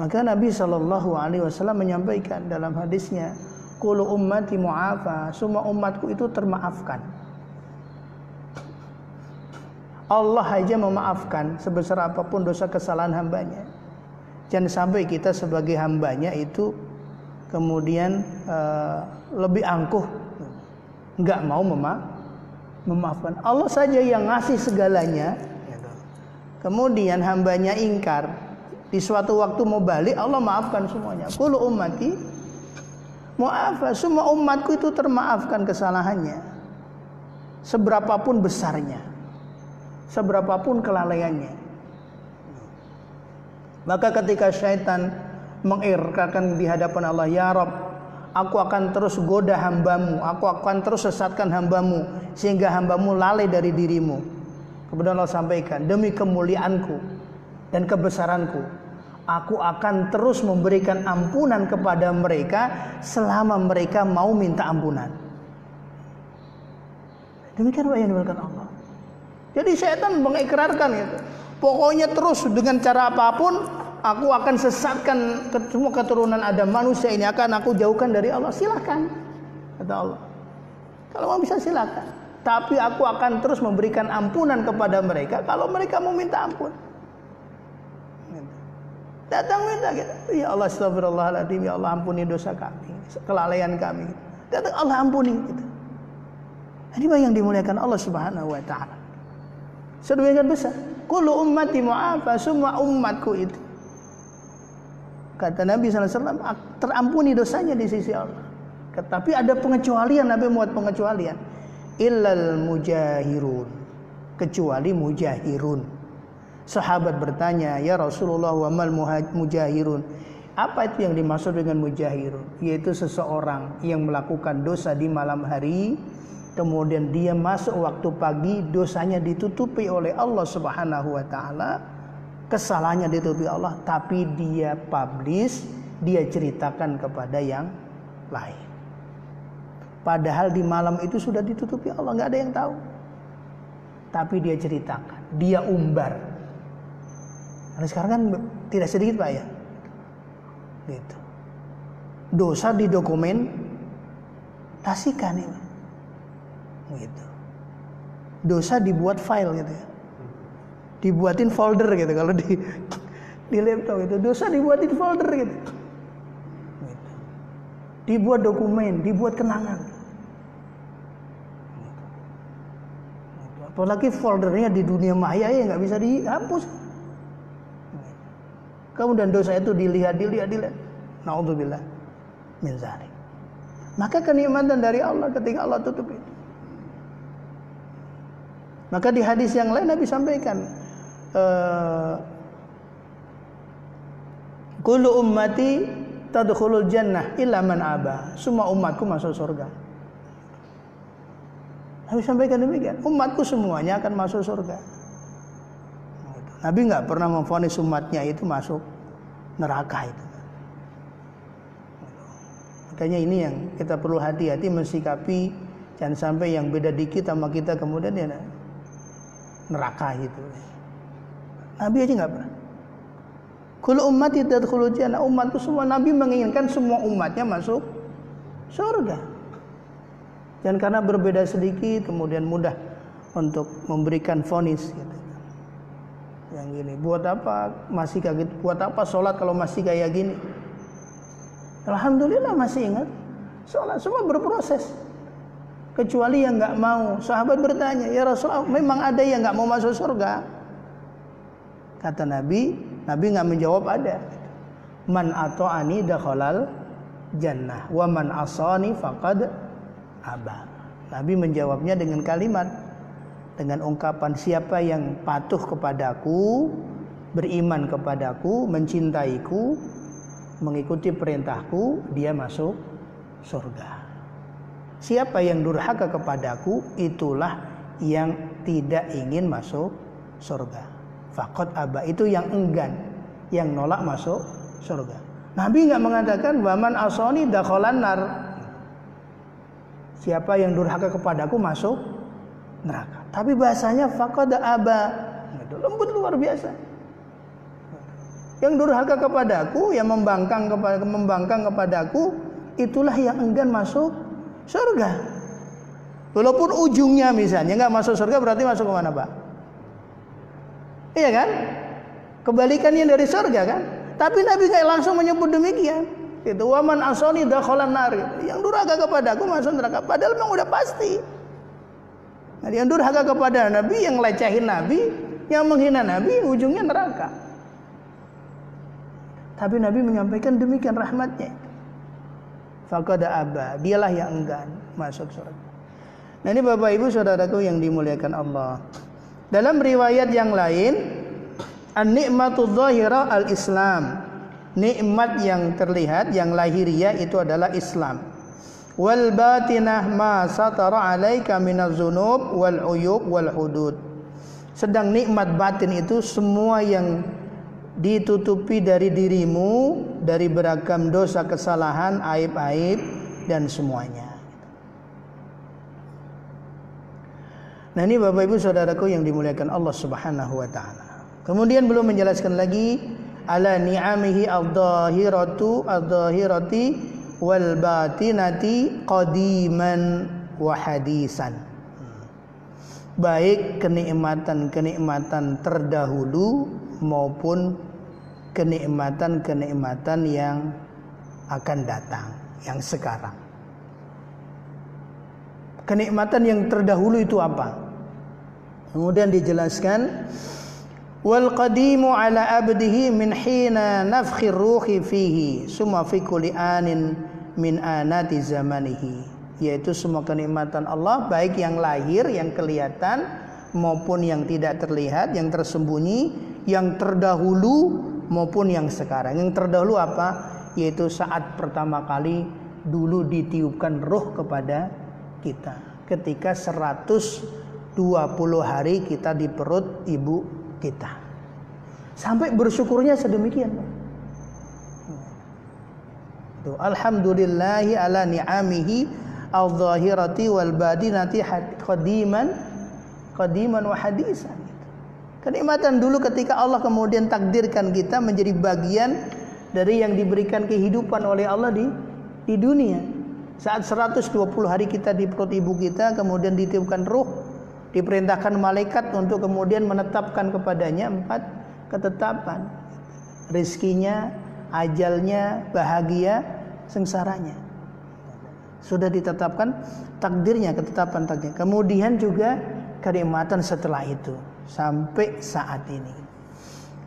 maka Nabi Shallallahu Alaihi Wasallam menyampaikan dalam hadisnya, "Kulu ummati mu'afa, semua umatku itu termaafkan." Allah aja memaafkan sebesar apa pun dosa kesalahan hambanya. Jangan sampai kita sebagai hambanya itu kemudian uh, lebih angkuh, nggak mau mema memaafkan. Allah saja yang ngasih segalanya. Kemudian hambanya ingkar, di suatu waktu mau balik Allah maafkan semuanya. Kulu ummati mu'afa. Semua umatku itu termaafkan kesalahannya. Seberapapun besarnya. Seberapapun kelalaiannya. Maka ketika syaitan mengirkakan di hadapan Allah, Ya Rob, aku akan terus goda hambamu, aku akan terus sesatkan hambamu, sehingga hambamu lalai dari dirimu. Kemudian Allah sampaikan, demi kemuliaanku dan kebesaranku, Aku akan terus memberikan ampunan kepada mereka selama mereka mau minta ampunan. Demikian yang diberikan Allah. Jadi setan mengikrarkan itu. Pokoknya terus dengan cara apa pun aku akan sesatkan semua keturunan Adam manusia ini akan aku jauhkan dari Allah. Silakan kata Allah. Kalau mau bisa silakan. Tapi aku akan terus memberikan ampunan kepada mereka kalau mereka mau minta ampun. Datang minta kita. Ya Allah astagfirullahaladzim. Ya Allah ampuni dosa kami. Kelalaian kami. Datang Allah ampuni kita. Ini yang dimuliakan Allah subhanahu wa ta'ala. Sedemikian besar. Kulu ummati mu'afa. Semua umatku itu. Kata Nabi SAW. Terampuni dosanya di sisi Allah. Tetapi ada pengecualian. Nabi muat pengecualian. Illal mujahirun. Kecuali mujahirun Sahabat bertanya, "Ya Rasulullah, wa mal mujahirun?" Apa itu yang dimaksud dengan mujahirun? Yaitu seseorang yang melakukan dosa di malam hari, kemudian dia masuk waktu pagi, dosanya ditutupi oleh Allah Subhanahu wa taala, kesalahannya ditutupi Allah, tapi dia publish, dia ceritakan kepada yang lain. Padahal di malam itu sudah ditutupi Allah, nggak ada yang tahu. Tapi dia ceritakan, dia umbar, karena sekarang kan tidak sedikit pak ya. Gitu. Dosa didokumentasikan ini. Gitu. Dosa dibuat file gitu ya. Dibuatin folder gitu kalau di di laptop itu dosa dibuatin folder gitu. gitu. Dibuat dokumen, dibuat kenangan. Gitu. Apalagi foldernya di dunia maya ya nggak bisa dihapus. Kemudian dosa itu dilihat, dilihat, dilihat. Naudzubillah min zalik. Maka kenikmatan dari Allah ketika Allah tutup itu. Maka di hadis yang lain Nabi sampaikan, eh, Kullu ummati tadkhulul jannah illa man aba. Semua umatku masuk surga. Nabi sampaikan demikian. Umatku semuanya akan masuk surga. Nabi nggak pernah memfonis umatnya itu masuk neraka itu. Makanya ini yang kita perlu hati-hati mensikapi jangan sampai yang beda dikit sama kita kemudian ya neraka gitu. Nabi aja nggak pernah. Kalau umat itu jannah, umatku semua Nabi menginginkan semua umatnya masuk surga. Dan karena berbeda sedikit kemudian mudah untuk memberikan vonis gitu. Yang gini, buat apa masih kayak gitu? Buat apa sholat kalau masih kayak gini? Alhamdulillah masih ingat. Sholat semua berproses. Kecuali yang nggak mau. Sahabat bertanya, ya Rasulullah, memang ada yang nggak mau masuk surga? Kata Nabi, Nabi nggak menjawab ada. Man ani dakhalal jannah wa man asani faqad aba. Nabi menjawabnya dengan kalimat dengan ungkapan siapa yang patuh kepadaku, beriman kepadaku, mencintaiku, mengikuti perintahku, dia masuk surga. Siapa yang durhaka kepadaku, itulah yang tidak ingin masuk surga. Fakot aba itu yang enggan, yang nolak masuk surga. Nabi nggak mengatakan waman asoni dakholan nar. Siapa yang durhaka kepadaku masuk neraka. Tapi bahasanya fakot aba. Lembut luar biasa. Yang durhaka kepadaku, yang membangkang kepada membangkang kepadaku, itulah yang enggan masuk surga. Walaupun ujungnya misalnya nggak masuk surga berarti masuk ke mana, Pak? Iya kan? Kebalikannya dari surga kan? Tapi Nabi kayak langsung menyebut demikian. Itu waman asoni dakhalan nar. Yang durhaka kepadaku masuk neraka. Padahal memang udah pasti. Nah, yang durhaka kepada Nabi, yang lecehin Nabi, yang menghina Nabi, ujungnya neraka. Tapi Nabi menyampaikan demikian rahmatnya. Fakada abba, dialah yang enggan masuk surga. Nah ini Bapak Ibu saudaraku yang dimuliakan Allah. Dalam riwayat yang lain, an-ni'matu al-Islam. Nikmat yang terlihat, yang lahiriah itu adalah Islam. Wal batinah ma satara alaika minaz zunub wal uyub wal hudud. Sedang nikmat batin itu semua yang ditutupi dari dirimu dari beragam dosa kesalahan aib-aib dan semuanya Nah ini Bapak Ibu Saudaraku yang dimuliakan Allah Subhanahu wa taala. Kemudian belum menjelaskan lagi ala ni'amihi al-dhahiratu al-dhahirati wal batinati qadiman wa hadisan. Baik kenikmatan-kenikmatan terdahulu maupun kenikmatan-kenikmatan yang akan datang, yang sekarang. Kenikmatan yang terdahulu itu apa? Kemudian dijelaskan wal qadimu ala abdihi min hina nafkhir ruhi fihi summa fi kulli anin min anati zamanihi yaitu semua kenikmatan Allah baik yang lahir yang kelihatan maupun yang tidak terlihat yang tersembunyi yang terdahulu maupun yang sekarang. Yang terdahulu apa? Yaitu saat pertama kali dulu ditiupkan roh kepada kita. Ketika 120 hari kita di perut ibu kita. Sampai bersyukurnya sedemikian. Alhamdulillahi ala ni'amihi al-zahirati wal badinati qadiman qadiman wa hadisan. Kenikmatan dulu ketika Allah kemudian takdirkan kita menjadi bagian dari yang diberikan kehidupan oleh Allah di di dunia. Saat 120 hari kita di perut ibu kita kemudian ditiupkan ruh, diperintahkan malaikat untuk kemudian menetapkan kepadanya empat ketetapan. Rizkinya, ajalnya, bahagia, sengsaranya. Sudah ditetapkan takdirnya, ketetapan takdirnya. Kemudian juga kenikmatan setelah itu sampai saat ini.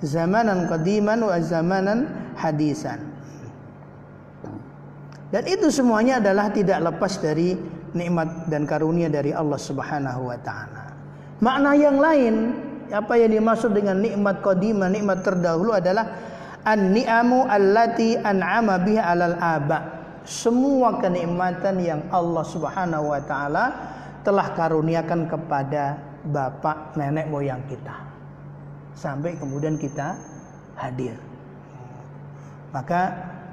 Zamanan qadiman wa zamanan hadisan. Dan itu semuanya adalah tidak lepas dari nikmat dan karunia dari Allah Subhanahu wa taala. Makna yang lain apa yang dimaksud dengan nikmat qadimah, nikmat terdahulu adalah an-ni'amu allati an'ama biha 'alal aba. Semua kenikmatan yang Allah Subhanahu wa taala telah karuniakan kepada bapak nenek moyang kita. Sampai kemudian kita hadir. Maka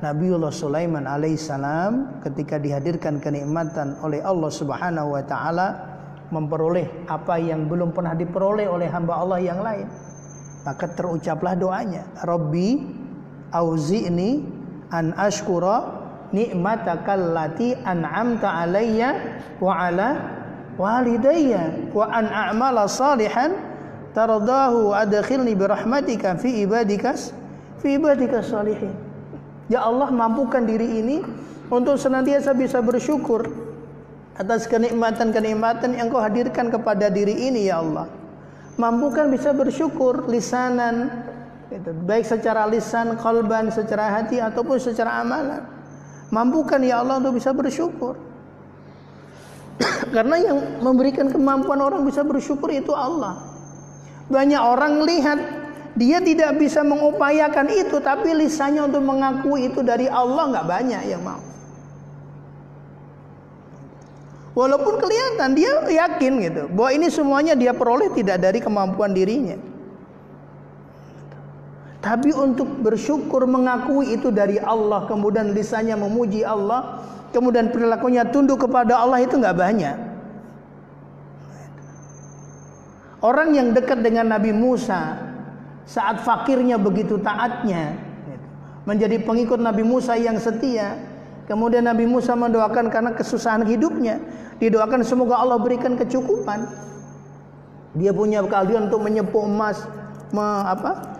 Nabiullah Sulaiman alaihissalam ketika dihadirkan kenikmatan oleh Allah Subhanahu wa taala memperoleh apa yang belum pernah diperoleh oleh hamba Allah yang lain. Maka terucaplah doanya, Rabbi auzi'ni an ashkura ni'matakal lati an'amta alayya wa ala walidayya wa an a'mala salihan tardahu adkhilni bi rahmatika fi ibadikas fi ibadikas salihin. Ya Allah mampukan diri ini untuk senantiasa bisa bersyukur atas kenikmatan-kenikmatan yang kau hadirkan kepada diri ini ya Allah. Mampukan bisa bersyukur lisanan itu baik secara lisan, kalban, secara hati ataupun secara amalan. Mampukan ya Allah untuk bisa bersyukur. Karena yang memberikan kemampuan orang bisa bersyukur itu Allah. Banyak orang lihat dia tidak bisa mengupayakan itu tapi lisannya untuk mengakui itu dari Allah nggak banyak yang mau. Walaupun kelihatan dia yakin gitu bahwa ini semuanya dia peroleh tidak dari kemampuan dirinya. Tapi untuk bersyukur mengakui itu dari Allah kemudian lisannya memuji Allah kemudian perilakunya tunduk kepada Allah itu nggak banyak. Orang yang dekat dengan Nabi Musa saat fakirnya begitu taatnya menjadi pengikut Nabi Musa yang setia kemudian Nabi Musa mendoakan karena kesusahan hidupnya didoakan semoga Allah berikan kecukupan dia punya keahlian untuk menyepuk emas me, apa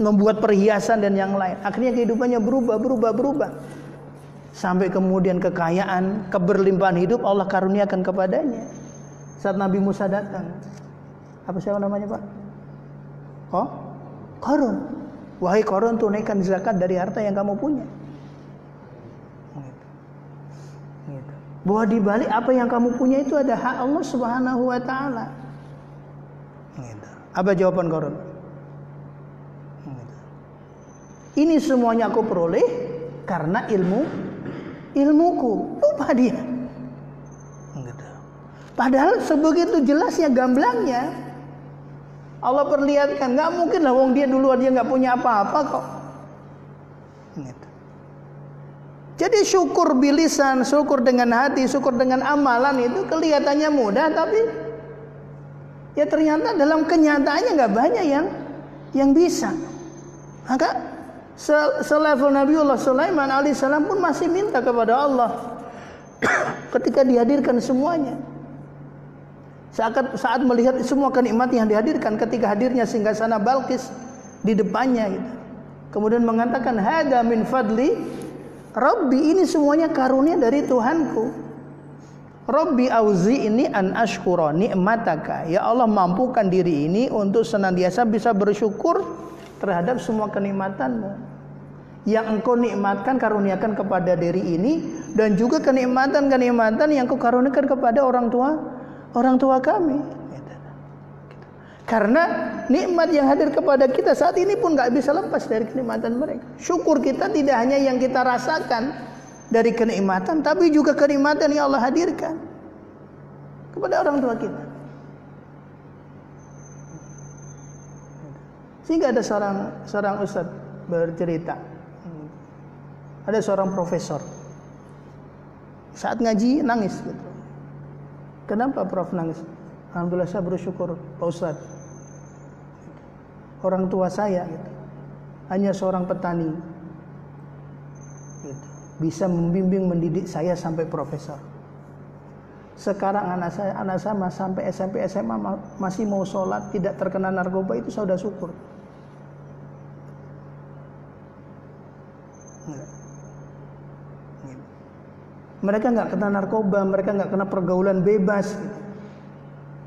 membuat perhiasan dan yang lain akhirnya kehidupannya berubah berubah berubah sampai kemudian kekayaan keberlimpahan hidup Allah karuniakan kepadanya saat Nabi Musa datang apa siapa namanya Pak Oh, korun. Wahai korun tunaikan zakat dari harta yang kamu punya. Gitu. Bahwa di balik apa yang kamu punya itu ada hak Allah Subhanahu wa taala. Gitu. Apa jawaban korun? Gitu. Ini semuanya aku peroleh karena ilmu ilmuku. Lupa dia. Gitu. Padahal sebegitu jelasnya gamblangnya Allah perlihatkan, nggak mungkin lah wong dia dulu dia nggak punya apa-apa kok. Gitu. Jadi syukur bilisan, syukur dengan hati, syukur dengan amalan itu kelihatannya mudah tapi ya ternyata dalam kenyataannya nggak banyak yang yang bisa. Maka selevel Nabiullah Sulaiman alaihissalam pun masih minta kepada Allah ketika dihadirkan semuanya. Saat, saat melihat semua kenikmatan yang dihadirkan ketika hadirnya singgah sana Balkis di depannya gitu. Kemudian mengatakan hada min fadli Rabbi ini semuanya karunia dari Tuhanku. Rabbi auzi ini an ashkura ni'mataka. Ya Allah mampukan diri ini untuk senantiasa bisa bersyukur terhadap semua kenikmatanmu. Yang engkau nikmatkan karuniakan kepada diri ini dan juga kenikmatan-kenikmatan yang kau karuniakan kepada orang tua orang tua kami. Karena nikmat yang hadir kepada kita saat ini pun nggak bisa lepas dari kenikmatan mereka. Syukur kita tidak hanya yang kita rasakan dari kenikmatan, tapi juga kenikmatan yang Allah hadirkan kepada orang tua kita. Sehingga ada seorang seorang ustadz bercerita, ada seorang profesor saat ngaji nangis gitu. Kenapa Prof nangis? Alhamdulillah saya bersyukur Pak Ustaz. Orang tua saya gitu, hanya seorang petani. Gitu, bisa membimbing mendidik saya sampai profesor. Sekarang anak saya, anak saya sampai SMP SMA masih mau sholat, tidak terkena narkoba itu saya sudah syukur. Mereka nggak kena narkoba, mereka nggak kena pergaulan bebas.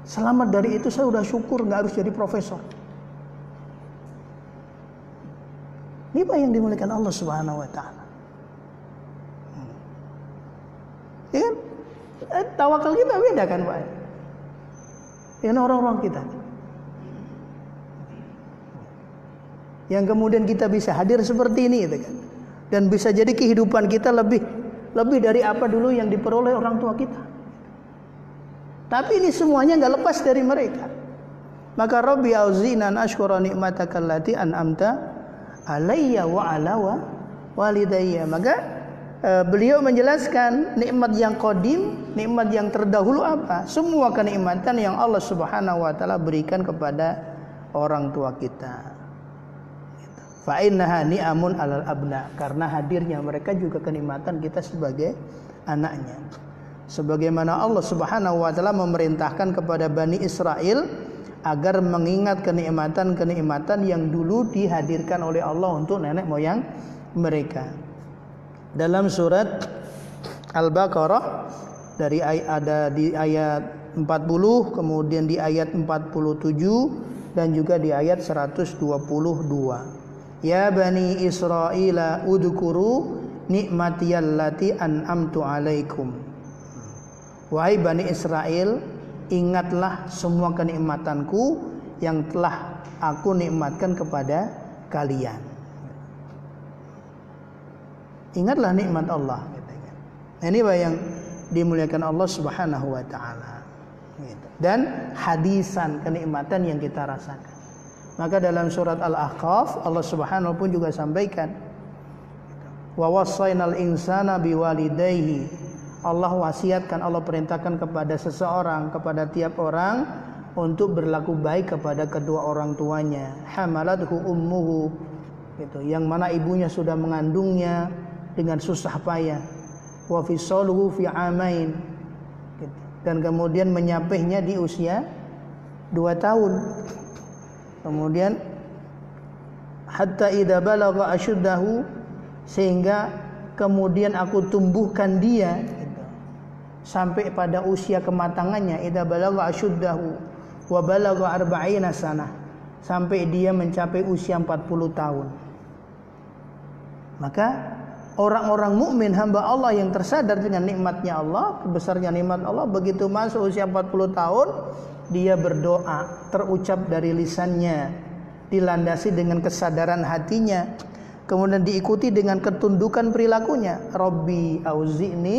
Selamat dari itu saya udah syukur nggak harus jadi profesor. Ini apa yang dimuliakan Allah Subhanahu Wa Taala. Ya kan? Eh, tawakal kita beda kan Pak? Ini orang-orang kita. Yang kemudian kita bisa hadir seperti ini gitu kan. Dan bisa jadi kehidupan kita lebih lebih dari apa dulu yang diperoleh orang tua kita. Tapi ini semuanya nggak lepas dari mereka. Maka Rabbi auzina an ashkura ni'mataka allati an'amta alayya wa ala wa walidayya. Maka e, beliau menjelaskan nikmat yang kodim, nikmat yang terdahulu apa? Semua kenikmatan yang Allah Subhanahu wa taala berikan kepada orang tua kita. Fa innaha ni'amun alal abna karena hadirnya mereka juga kenikmatan kita sebagai anaknya. Sebagaimana Allah Subhanahu wa taala memerintahkan kepada Bani Israel agar mengingat kenikmatan-kenikmatan yang dulu dihadirkan oleh Allah untuk nenek moyang mereka. Dalam surat Al-Baqarah dari ayat ada di ayat 40 kemudian di ayat 47 dan juga di ayat 122. Ya bani Israel udhkuru ni'matiyallati an'amtu alaikum. Wahai bani Israel, ingatlah semua kenikmatanku yang telah aku nikmatkan kepada kalian. Ingatlah nikmat Allah. Nah, ini yang dimuliakan Allah Subhanahu wa taala. Dan hadisan kenikmatan yang kita rasakan. Maka dalam surat Al-Ahqaf Allah Subhanahu pun juga sampaikan wa wasainal insana biwalidayhi. Allah wasiatkan Allah perintahkan kepada seseorang kepada tiap orang untuk berlaku baik kepada kedua orang tuanya. Hamalathu ummuhu. Itu yang mana ibunya sudah mengandungnya dengan susah payah. Wa fisaluhu fi amain. Gitu. dan kemudian menyapihnya di usia dua tahun Kemudian hatta idza balagha asyuddahu sehingga kemudian aku tumbuhkan dia sampai pada usia kematangannya idza balagha asyuddahu wa balagha arba'ina sanah sampai dia mencapai usia 40 tahun. Maka orang-orang mukmin hamba Allah yang tersadar dengan nikmatnya Allah, besarnya nikmat Allah begitu masuk usia 40 tahun dia berdoa terucap dari lisannya dilandasi dengan kesadaran hatinya kemudian diikuti dengan ketundukan perilakunya. Robbi auzi'ni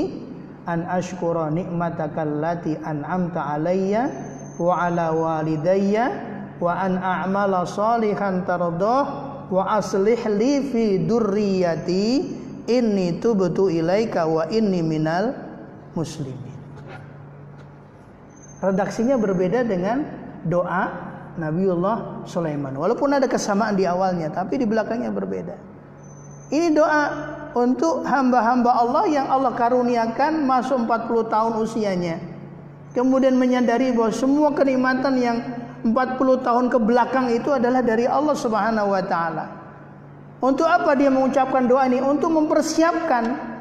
an ashkura ni'mataka allati an'amta alayya wa ala walidayya wa an a'mala salihan tardah wa aslih li fi durriyati inni tubtu ilaika wa inni minal muslimin redaksinya berbeda dengan doa Nabiullah Sulaiman. Walaupun ada kesamaan di awalnya, tapi di belakangnya berbeda. Ini doa untuk hamba-hamba Allah yang Allah karuniakan masuk 40 tahun usianya. Kemudian menyadari bahwa semua kenikmatan yang 40 tahun ke belakang itu adalah dari Allah Subhanahu wa taala. Untuk apa dia mengucapkan doa ini? Untuk mempersiapkan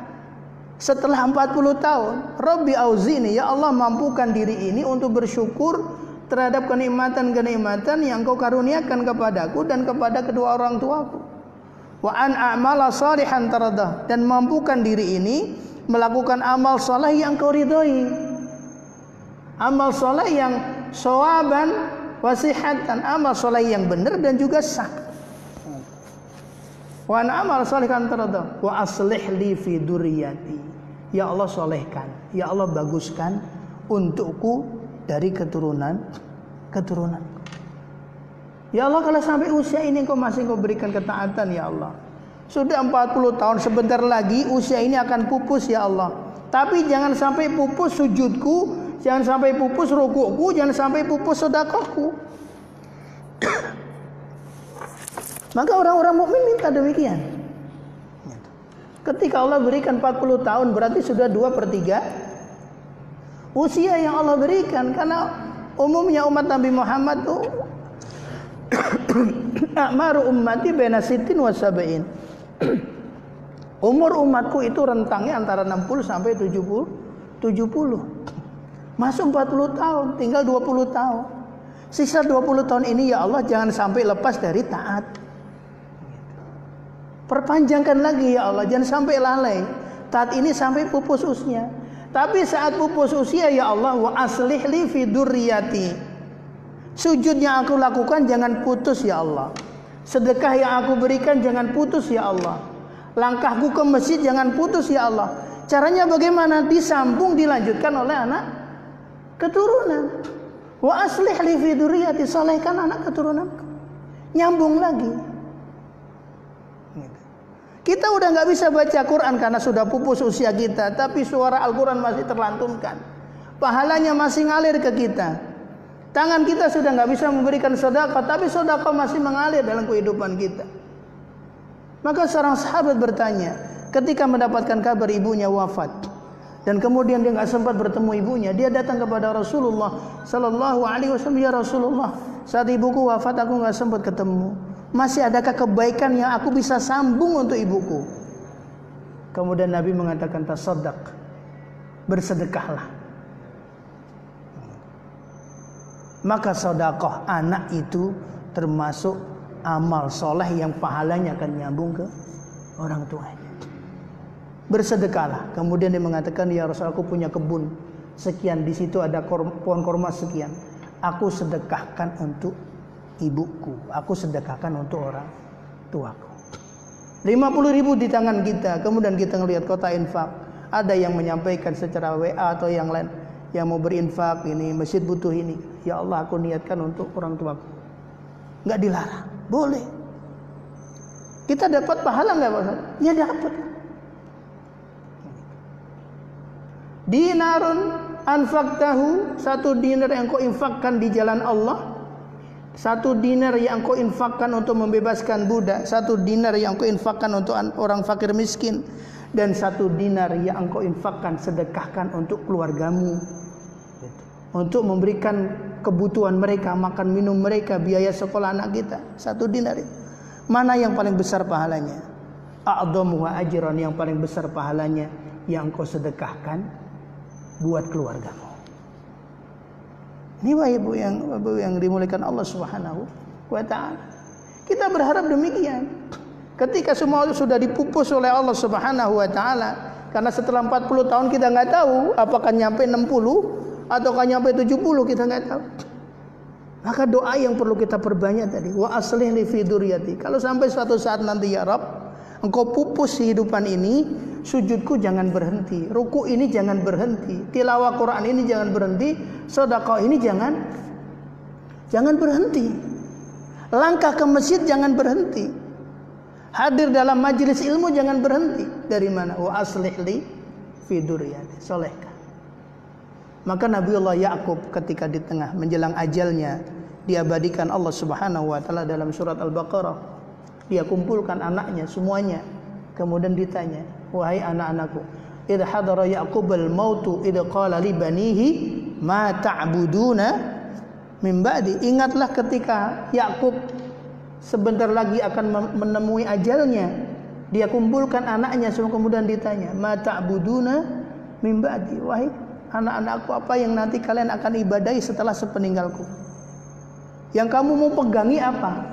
setelah 40 tahun, Rabbi auzini, ya Allah mampukan diri ini untuk bersyukur terhadap kenikmatan-kenikmatan yang kau karuniakan kepadaku dan kepada kedua orang tuaku. Wa an a'mala salihan taradah dan mampukan diri ini melakukan amal soleh yang kau ridhoi. Amal soleh yang sawaban wasihatan, amal soleh yang benar dan juga sah. Wa amal salihan taradah wa aslih li fi duriyati Ya Allah solehkan, Ya Allah baguskan untukku dari keturunan keturunan. Ya Allah kalau sampai usia ini kau masih kau berikan ketaatan ya Allah. Sudah 40 tahun sebentar lagi usia ini akan pupus ya Allah. Tapi jangan sampai pupus sujudku, jangan sampai pupus rukukku, jangan sampai pupus sedekahku. Maka orang-orang mukmin minta demikian. Ketika Allah berikan 40 tahun berarti sudah 2 per 3 usia yang Allah berikan karena umumnya umat Nabi Muhammad itu Akmaru ummati bena sitin wa sabain. Umur umatku itu rentangnya antara 60 sampai 70 70. Masuk 40 tahun, tinggal 20 tahun. Sisa 20 tahun ini ya Allah jangan sampai lepas dari taat. Perpanjangkan lagi ya Allah, jangan sampai lalai. Saat ini sampai pupus usia. Tapi saat pupus usia ya Allah wa aslih li fi durriyati. Sujud yang aku lakukan jangan putus ya Allah. Sedekah yang aku berikan jangan putus ya Allah. Langkahku ke masjid jangan putus ya Allah. Caranya bagaimana? Disambung dilanjutkan oleh anak keturunan. Wa aslih li fi salehkan anak keturunan. Nyambung lagi. Kita udah nggak bisa baca Quran karena sudah pupus usia kita, tapi suara Al-Quran masih terlantunkan. Pahalanya masih ngalir ke kita. Tangan kita sudah nggak bisa memberikan sedekah, tapi sedekah masih mengalir dalam kehidupan kita. Maka seorang sahabat bertanya, ketika mendapatkan kabar ibunya wafat, dan kemudian dia nggak sempat bertemu ibunya, dia datang kepada Rasulullah Sallallahu Alaihi Wasallam, ya Rasulullah, saat ibuku wafat aku nggak sempat ketemu. Masih adakah kebaikan yang aku bisa sambung untuk ibuku? Kemudian Nabi mengatakan tasaddaq. Bersedekahlah. Maka sodakoh anak itu termasuk amal soleh yang pahalanya akan nyambung ke orang tuanya. Bersedekahlah. Kemudian dia mengatakan, ya Rasul aku punya kebun sekian. Di situ ada pohon korma sekian. Aku sedekahkan untuk ibuku. Aku sedekahkan untuk orang tuaku. 50 ribu di tangan kita. Kemudian kita ngelihat kota infak. Ada yang menyampaikan secara WA atau yang lain. Yang mau berinfak ini. Masjid butuh ini. Ya Allah aku niatkan untuk orang tuaku. Nggak dilarang. Boleh. Kita dapat pahala nggak Pak Ya dapat. Dinarun anfaktahu satu dinar yang kau infakkan di jalan Allah satu dinar yang kau infakkan untuk membebaskan budak, satu dinar yang kau infakkan untuk orang fakir miskin, dan satu dinar yang kau infakkan sedekahkan untuk keluargamu. Untuk memberikan kebutuhan mereka, makan minum mereka, biaya sekolah anak kita. Satu dinar itu. Mana yang paling besar pahalanya? A'dhamu wa ajran yang paling besar pahalanya yang kau sedekahkan buat keluargamu. Ini Bapak Ibu yang Ibu yang dimuliakan Allah Subhanahu wa taala. Kita berharap demikian. Ketika semua itu sudah dipupus oleh Allah Subhanahu wa taala, karena setelah 40 tahun kita nggak tahu apakah nyampe 60 ataukah nyampe 70 kita nggak tahu. Maka doa yang perlu kita perbanyak tadi, wa aslih li fi Kalau sampai suatu saat nanti ya Rabb, engkau pupus kehidupan ini, sujudku jangan berhenti, ruku ini jangan berhenti, tilawah Quran ini jangan berhenti, sedekah ini jangan jangan berhenti. Langkah ke masjid jangan berhenti. Hadir dalam majelis ilmu jangan berhenti. Dari mana? Wa aslih li fi Solehkan. Maka Nabiullah Yakub ketika di tengah menjelang ajalnya diabadikan Allah Subhanahu wa taala dalam surat Al-Baqarah. Dia kumpulkan anaknya semuanya. Kemudian ditanya, wahai anak-anakku idh hadara yaqubal mautu idh qala li banihi ma ta'buduna min ba'di? Ingatlah ketika Yakub sebentar lagi akan menemui ajalnya. Dia kumpulkan anaknya semua kemudian ditanya ma ta'buduna min ba'di? Wahai anak-anakku apa yang nanti kalian akan ibadahi setelah sepeninggalku? Yang kamu mau pegangi apa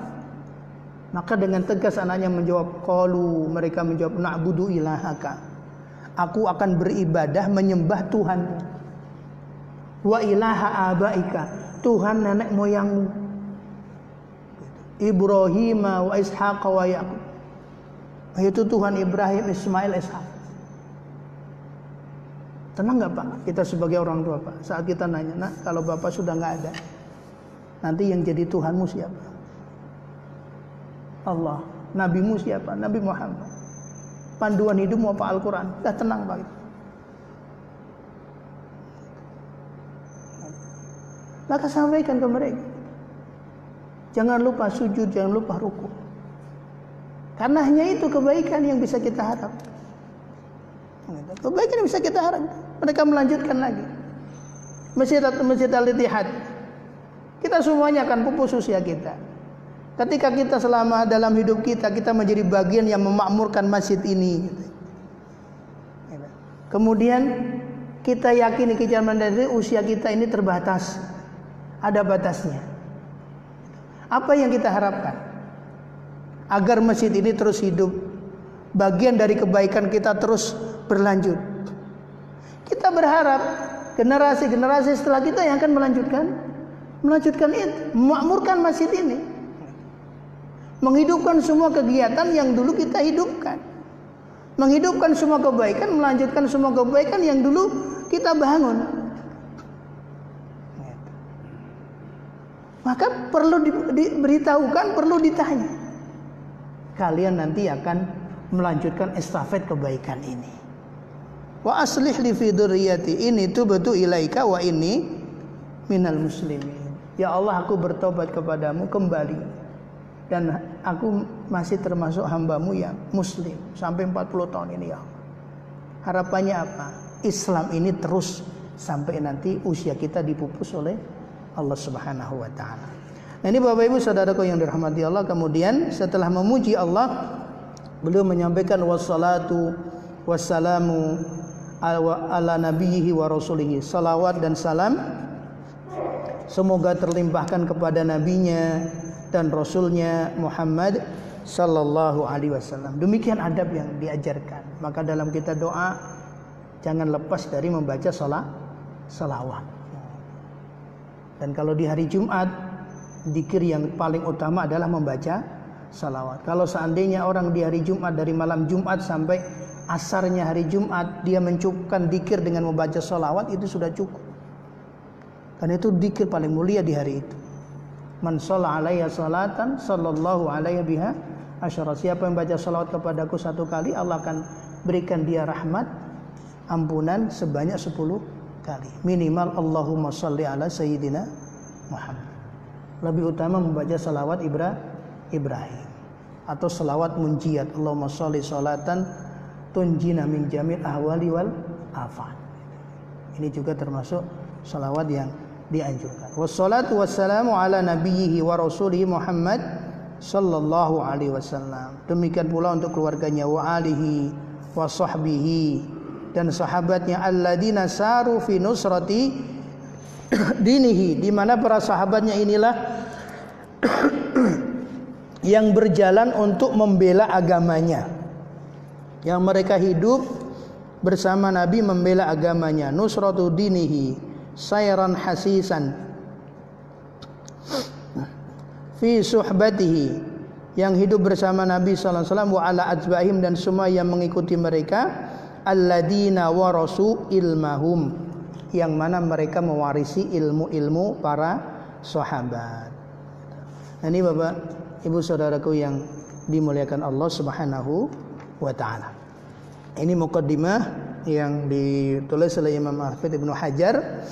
maka dengan tegas anaknya menjawab, "Qalu," mereka menjawab, "Na'budu ilahaka." Aku akan beribadah menyembah Tuhan. Wa ilaha abaika, Tuhan nenek moyangmu. Ibrahim wa Ishaq wa Yaqub. Itu Tuhan Ibrahim, Ismail, Ishaq. Tenang nggak Pak? Kita sebagai orang tua Pak. Saat kita nanya, nah kalau Bapak sudah nggak ada, nanti yang jadi Tuhanmu siapa? Allah. Nabimu siapa? Nabi Muhammad. Panduan hidupmu apa Al-Quran? Dah tenang Pak. Maka sampaikan ke mereka. Jangan lupa sujud, jangan lupa ruku. Karena hanya itu kebaikan yang bisa kita harap. Kebaikan yang bisa kita harap. Mereka melanjutkan lagi. Masjid Al-Ittihad. Kita semuanya akan pupus usia kita. Ketika kita selama dalam hidup kita kita menjadi bagian yang memakmurkan masjid ini. Kemudian kita yakini kejaman dari usia kita ini terbatas. Ada batasnya. Apa yang kita harapkan? Agar masjid ini terus hidup. Bagian dari kebaikan kita terus berlanjut. Kita berharap generasi-generasi setelah kita yang akan melanjutkan melanjutkan itu, memakmurkan masjid ini menghidupkan semua kegiatan yang dulu kita hidupkan. Menghidupkan semua kebaikan, melanjutkan semua kebaikan yang dulu kita bangun. Maka perlu di, diberitahukan, perlu ditanya. Kalian nanti akan melanjutkan estafet kebaikan ini. Wa aslih li fi ini tubatu ilaika wa ini minal muslimin. Ya Allah aku bertobat kepadamu kembali dan aku masih termasuk hambamu yang muslim sampai 40 tahun ini ya Harapannya apa? Islam ini terus sampai nanti usia kita dipupus oleh Allah Subhanahu wa taala. Nah ini Bapak Ibu Saudaraku yang dirahmati Allah kemudian setelah memuji Allah beliau menyampaikan wassalatu wassalamu ala nabiyhi wa rasulihi salawat dan salam semoga terlimpahkan kepada nabinya dan rasulnya Muhammad sallallahu alaihi wasallam demikian adab yang diajarkan maka dalam kita doa jangan lepas dari membaca salat salawat dan kalau di hari Jumat dikir yang paling utama adalah membaca salawat kalau seandainya orang di hari Jumat dari malam Jumat sampai asarnya hari Jumat dia mencukupkan dikir dengan membaca salawat itu sudah cukup. Karena itu dikir paling mulia di hari itu. Man alaiya salatan sallallahu alaihi biha asyara. Siapa yang baca salawat kepadaku satu kali Allah akan berikan dia rahmat ampunan sebanyak sepuluh kali. Minimal Allahumma sholli ala sayyidina Muhammad. Lebih utama membaca salawat Ibrahim atau salawat munjiat Allahumma sholli salatan tunjina min jamil ahwali wal afan. Ini juga termasuk salawat yang dianjurkan. Wassalatu wassalamu ala nabiyhi wa rasulihi Muhammad sallallahu alaihi wasallam. Demikian pula untuk keluarganya wa alihi wa sahbihi dan sahabatnya alladzina saru fi nusrati dinihi di mana para sahabatnya inilah yang berjalan untuk membela agamanya yang mereka hidup bersama Nabi membela agamanya nusratu dinihi sayran hasisan fi suhbatihi yang hidup bersama Nabi sallallahu alaihi wasallam wa ala atba'ihim dan semua yang mengikuti mereka alladzina warasu ilmahum yang mana mereka mewarisi ilmu-ilmu para sahabat. Nah, ini Bapak, Ibu saudaraku yang dimuliakan Allah Subhanahu wa taala. Ini mukaddimah yang ditulis oleh Imam Hafidz Ibnu Hajar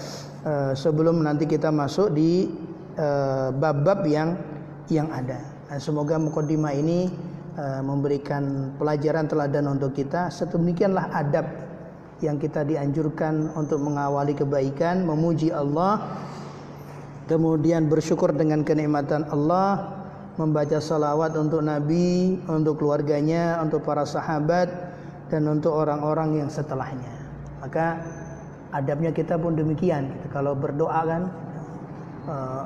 uh, sebelum nanti kita masuk di eh, bab-bab yang yang ada. Nah, semoga mukaddimah ini uh, memberikan pelajaran teladan untuk kita. Sedemikianlah adab yang kita dianjurkan untuk mengawali kebaikan, memuji Allah, kemudian bersyukur dengan kenikmatan Allah, membaca salawat untuk Nabi, untuk keluarganya, untuk para sahabat, dan untuk orang-orang yang setelahnya. Maka adabnya kita pun demikian. Gitu. Kalau berdoa kan uh,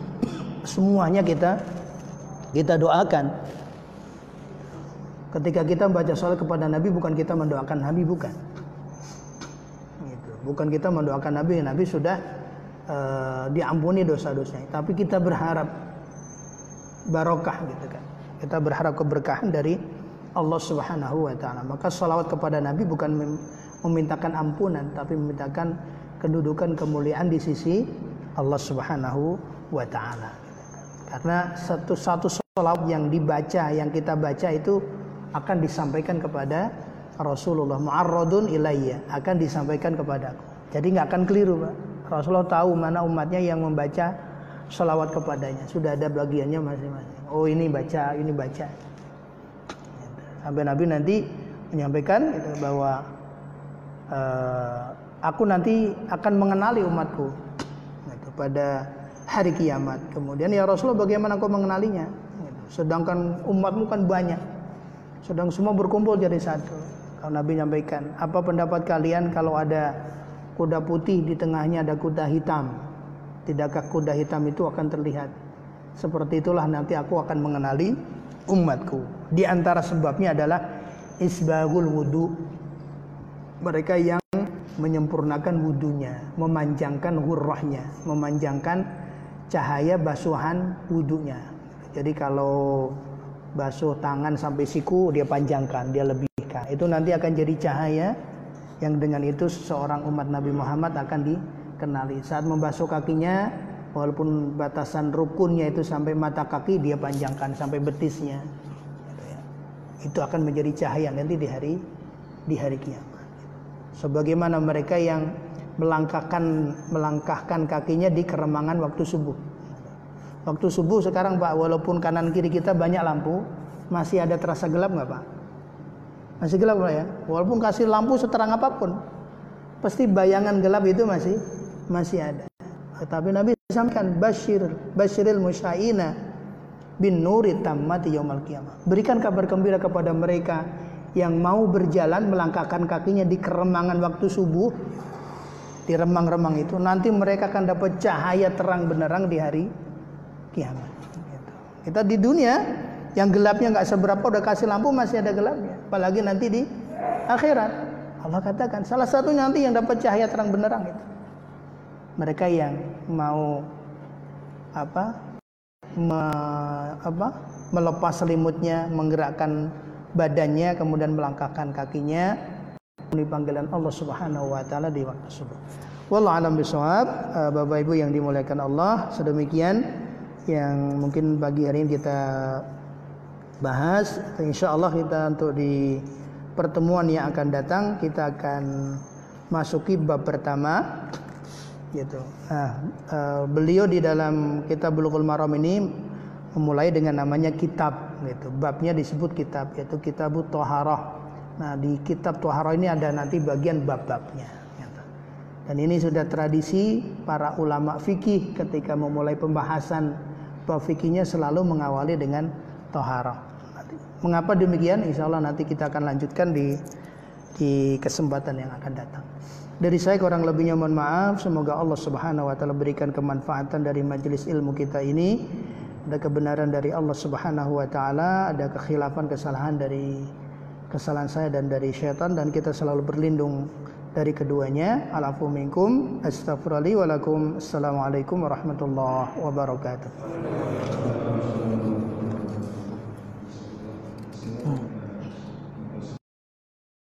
semuanya kita kita doakan. Ketika kita membaca salat kepada Nabi bukan kita mendoakan Nabi bukan. Gitu. Bukan kita mendoakan Nabi, Nabi sudah uh, diampuni dosa-dosanya. Tapi kita berharap barokah gitu kan. Kita berharap keberkahan dari Allah Subhanahu wa taala. Maka salawat kepada Nabi bukan memintakan ampunan tapi memintakan kedudukan kemuliaan di sisi Allah Subhanahu wa taala. Karena satu-satu salawat yang dibaca, yang kita baca itu akan disampaikan kepada Rasulullah mu'arradun ilayya akan disampaikan kepadaku. Jadi nggak akan keliru, Pak. Rasulullah tahu mana umatnya yang membaca salawat kepadanya. Sudah ada bagiannya masing-masing. Oh ini baca, ini baca. Sampai Nabi nanti menyampaikan gitu, bahwa uh, aku nanti akan mengenali umatku gitu, pada hari kiamat. Kemudian ya Rasulullah bagaimana kau mengenalinya? Gitu. Sedangkan umatmu kan banyak. Sedang semua berkumpul jadi satu. Kalau Nabi menyampaikan, apa pendapat kalian kalau ada kuda putih di tengahnya ada kuda hitam? Tidakkah kuda hitam itu akan terlihat? Seperti itulah nanti aku akan mengenali umatku. Di antara sebabnya adalah isbagul wudu. Mereka yang menyempurnakan wudunya, memanjangkan hurrahnya, memanjangkan cahaya basuhan wudunya. Jadi kalau basuh tangan sampai siku dia panjangkan, dia lebihkan. Itu nanti akan jadi cahaya yang dengan itu seseorang umat Nabi Muhammad akan di kenali. Saat membasuh kakinya walaupun batasan rukunnya itu sampai mata kaki dia panjangkan sampai betisnya gitu ya. itu akan menjadi cahaya nanti di hari di hari kiamat. Sebagaimana mereka yang melangkahkan melangkahkan kakinya di keremangan waktu subuh. Waktu subuh sekarang Pak walaupun kanan kiri kita banyak lampu masih ada terasa gelap nggak Pak? Masih gelap Pak ya? Walaupun kasih lampu seterang apa pun pasti bayangan gelap itu masih masih ada tetapi Nabi sampaikan basyir basyiril musyaina bin nuri tammati yaumal qiyamah. Berikan kabar gembira kepada mereka yang mau berjalan melangkahkan kakinya di keremangan waktu subuh di remang-remang itu nanti mereka akan dapat cahaya terang benerang di hari kiamat. Gitu. Kita di dunia yang gelapnya nggak seberapa udah kasih lampu masih ada gelapnya, apalagi nanti di akhirat. Allah katakan salah satu nanti yang dapat cahaya terang benerang itu mereka yang mau apa me, apa melepas selimutnya menggerakkan badannya kemudian melangkahkan kakinya di panggilan Allah Subhanahu wa taala di waktu subuh. Wallahu alam bisawab. Eh, Bapak Ibu yang dimuliakan Allah, sedemikian yang mungkin pagi hari ini kita bahas. Insya Allah kita untuk di pertemuan yang akan datang kita akan masuki bab pertama gitu. Nah, uh, beliau di dalam kitab Bulughul Maram ini memulai dengan namanya kitab gitu. Babnya disebut kitab yaitu Kitab Toharoh. Nah, di kitab Toharoh ini ada nanti bagian bab-babnya. Gitu. Dan ini sudah tradisi para ulama fikih ketika memulai pembahasan bab fikihnya selalu mengawali dengan Toharoh. Mengapa demikian? Insya Allah nanti kita akan lanjutkan di di kesempatan yang akan datang. Dari saya kurang lebihnya mohon maaf. Semoga Allah Subhanahu wa taala berikan kemanfaatan dari majelis ilmu kita ini. Ada kebenaran dari Allah Subhanahu wa taala, ada kekhilafan kesalahan dari kesalahan saya dan dari syaitan dan kita selalu berlindung dari keduanya. Alafu minkum, lakum. Assalamualaikum warahmatullahi wabarakatuh.